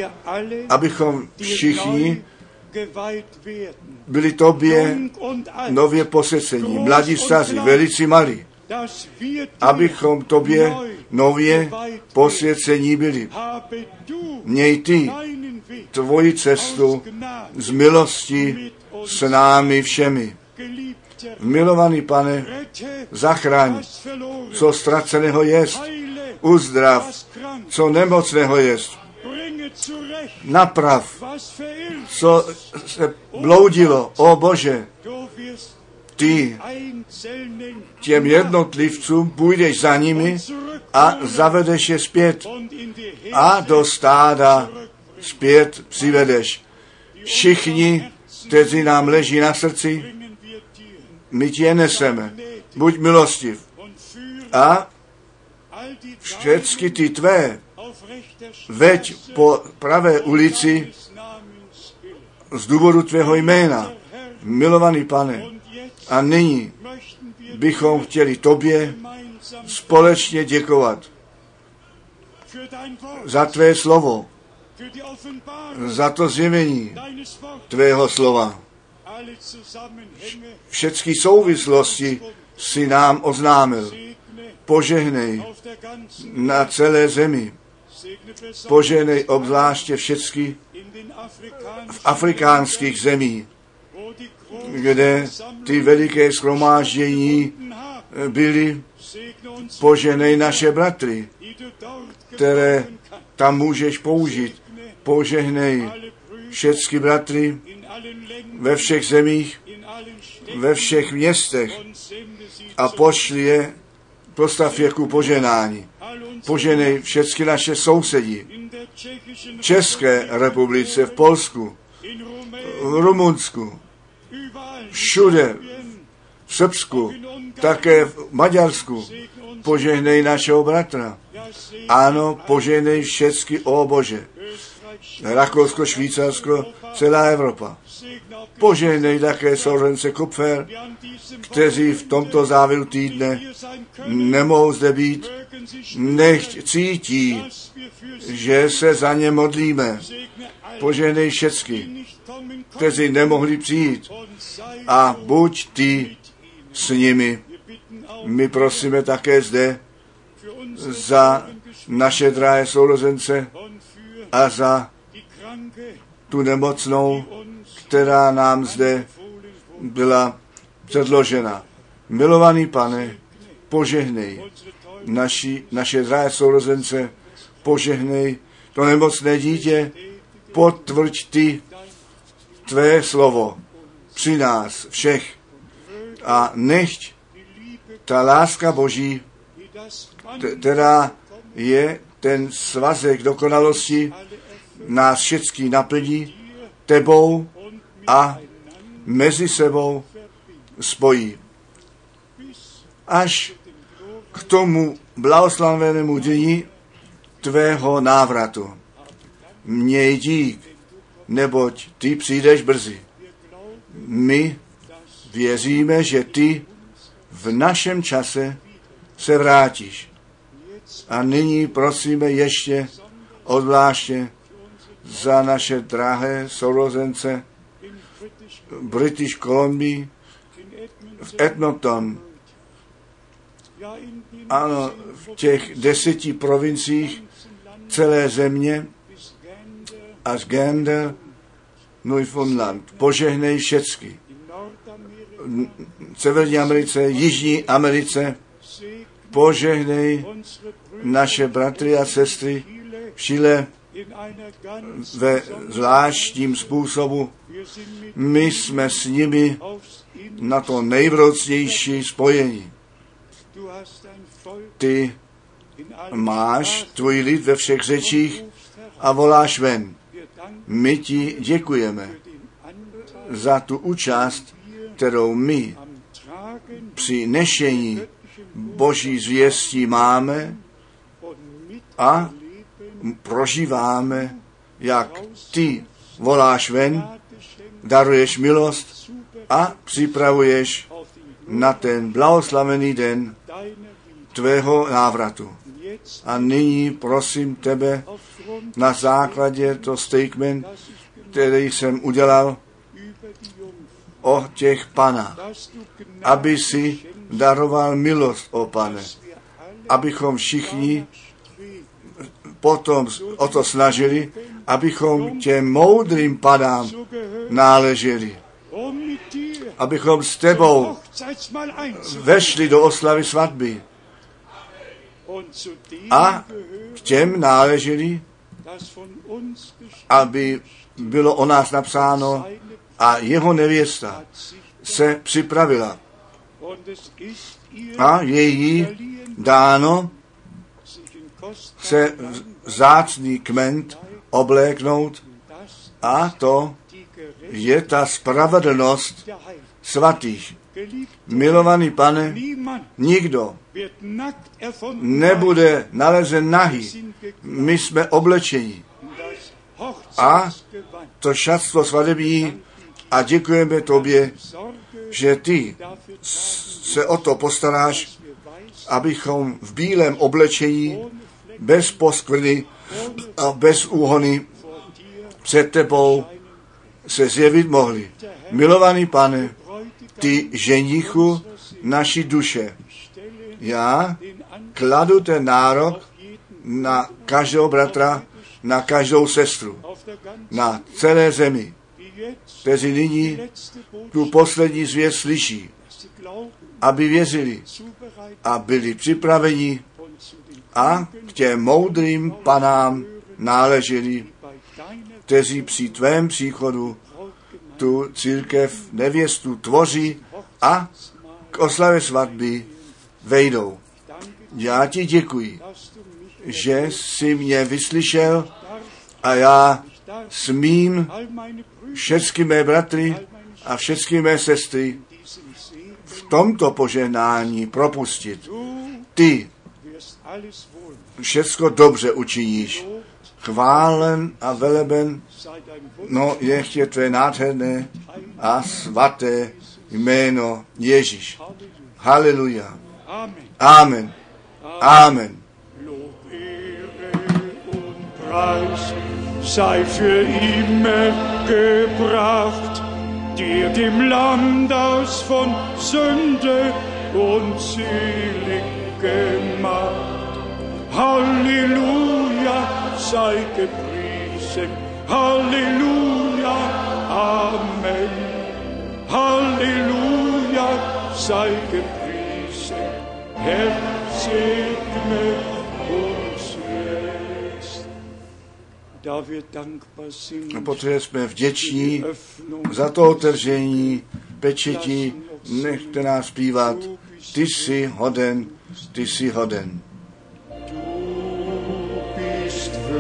abychom všichni. Byli tobě nově posvěcení, mladí staří, velici malí, abychom tobě nově posvěcení byli. Měj ty tvoji cestu z milosti s námi všemi. Milovaný pane, zachraň, co ztraceného jest, uzdrav, co nemocného jest, naprav, co se bloudilo, o Bože, ty těm jednotlivcům půjdeš za nimi a zavedeš je zpět a do stáda zpět přivedeš. Všichni, kteří nám leží na srdci, my ti je neseme. Buď milostiv a všechny ty tvé veď po pravé ulici z důvodu tvého jména. Milovaný pane, a nyní bychom chtěli tobě společně děkovat za tvé slovo, za to zjevení tvého slova. Všechny souvislosti si nám oznámil. Požehnej na celé zemi. Požehnej obzvláště všechny v afrikánských zemích, kde ty veliké schromáždění haben. byly. Požehnej naše bratry, které tam můžeš použít. Požehnej všechny bratry ve všech zemích, ve všech městech a pošli je, postav je ku poženání. Poženej všechny naše sousedí. V České republice, v Polsku, v Rumunsku, všude, v Srbsku, také v Maďarsku. Požehnej našeho bratra. Ano, požehnej všechny, o Bože. Rakousko, Švýcarsko, celá Evropa. Požehnej také sourence Kupfer, kteří v tomto závěru týdne nemohou zde být, nechť cítí, že se za ně modlíme. Požehnej kommen kteří nemohli přijít. A buď ty s nimi. My prosíme také zde za naše drahé sourozence a za tu nemocnou, která nám zde byla předložena. Milovaný pane, požehnej naši, naše drahé sourozence, požehnej to nemocné dítě, potvrď ty tvé slovo při nás všech a nechť ta láska Boží, která je ten svazek dokonalosti, nás všechny naplní tebou a mezi sebou spojí. Až k tomu blahoslavenému dní tvého návratu. Měj dík, neboť ty přijdeš brzy. My věříme, že ty v našem čase se vrátíš. A nyní prosíme ještě odvláště za naše drahé sourozence British Columbia v Edmonton. Ano, v těch deseti provinciích celé země až Gander, Newfoundland. Požehnej všecky. V Severní Americe, Jižní Americe, požehnej naše bratry a sestry v Chile ve zvláštním způsobu. My jsme s nimi na to nejvrocnější spojení. Ty máš tvůj lid ve všech řečích a voláš ven. My ti děkujeme za tu účast, kterou my při nešení Boží zvěstí máme a prožíváme, jak ty voláš ven, daruješ milost a připravuješ na ten blahoslavený den tvého návratu. A nyní prosím tebe na základě to statement, který jsem udělal o těch panách, aby si daroval milost, o pane, abychom všichni potom o to snažili, abychom těm moudrým panám náleželi. Abychom s tebou vešli do oslavy svatby. A k těm náleželi, aby bylo o nás napsáno a jeho nevěsta se připravila. A je jí dáno se zácný kment obléknout a to je ta spravedlnost svatých. Milovaný pane, nikdo nebude nalezen nahý. My jsme oblečení. A to šatstvo svatební a děkujeme tobě, že ty se o to postaráš, abychom v bílém oblečení, bez poskvrny a bez úhony před tebou se zjevit mohli. Milovaný pane, ty ženichu naší duše. Já kladu ten nárok na každého bratra, na každou sestru, na celé zemi, kteří nyní tu poslední zvěst slyší, aby věřili a byli připraveni a k těm moudrým panám náleželi, kteří při tvém příchodu tu církev nevěstu tvoří a k oslavě svatby vejdou. Já ti děkuji, že jsi mě vyslyšel a já smím všechny mé bratry a všechny mé sestry v tomto požehnání propustit. Ty všecko dobře učiníš. Chválen a veleben, no ještě tvé nádherné a svaté jméno Ježíš. Haleluja. Amen. Amen. Sei für immer gebracht, dir dem aus von Sünde gemacht. Halleluja, sei gepriesen, Halleluja, Amen. Halleluja, sei gepriesen, Herr segne uns jetzt. Da wir dankbar sind, poté jsme vděční za to otevření pečeti, nechte nás zpívat. Ty jsi hoden, ty jsi hoden.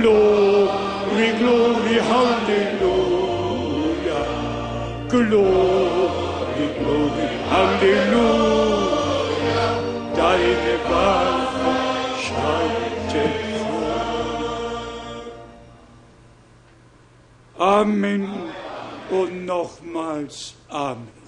Glory, glory, Halleluja. Glory, glory, Halleluja. Deine Waffe schreitet vor. Amen und nochmals Amen.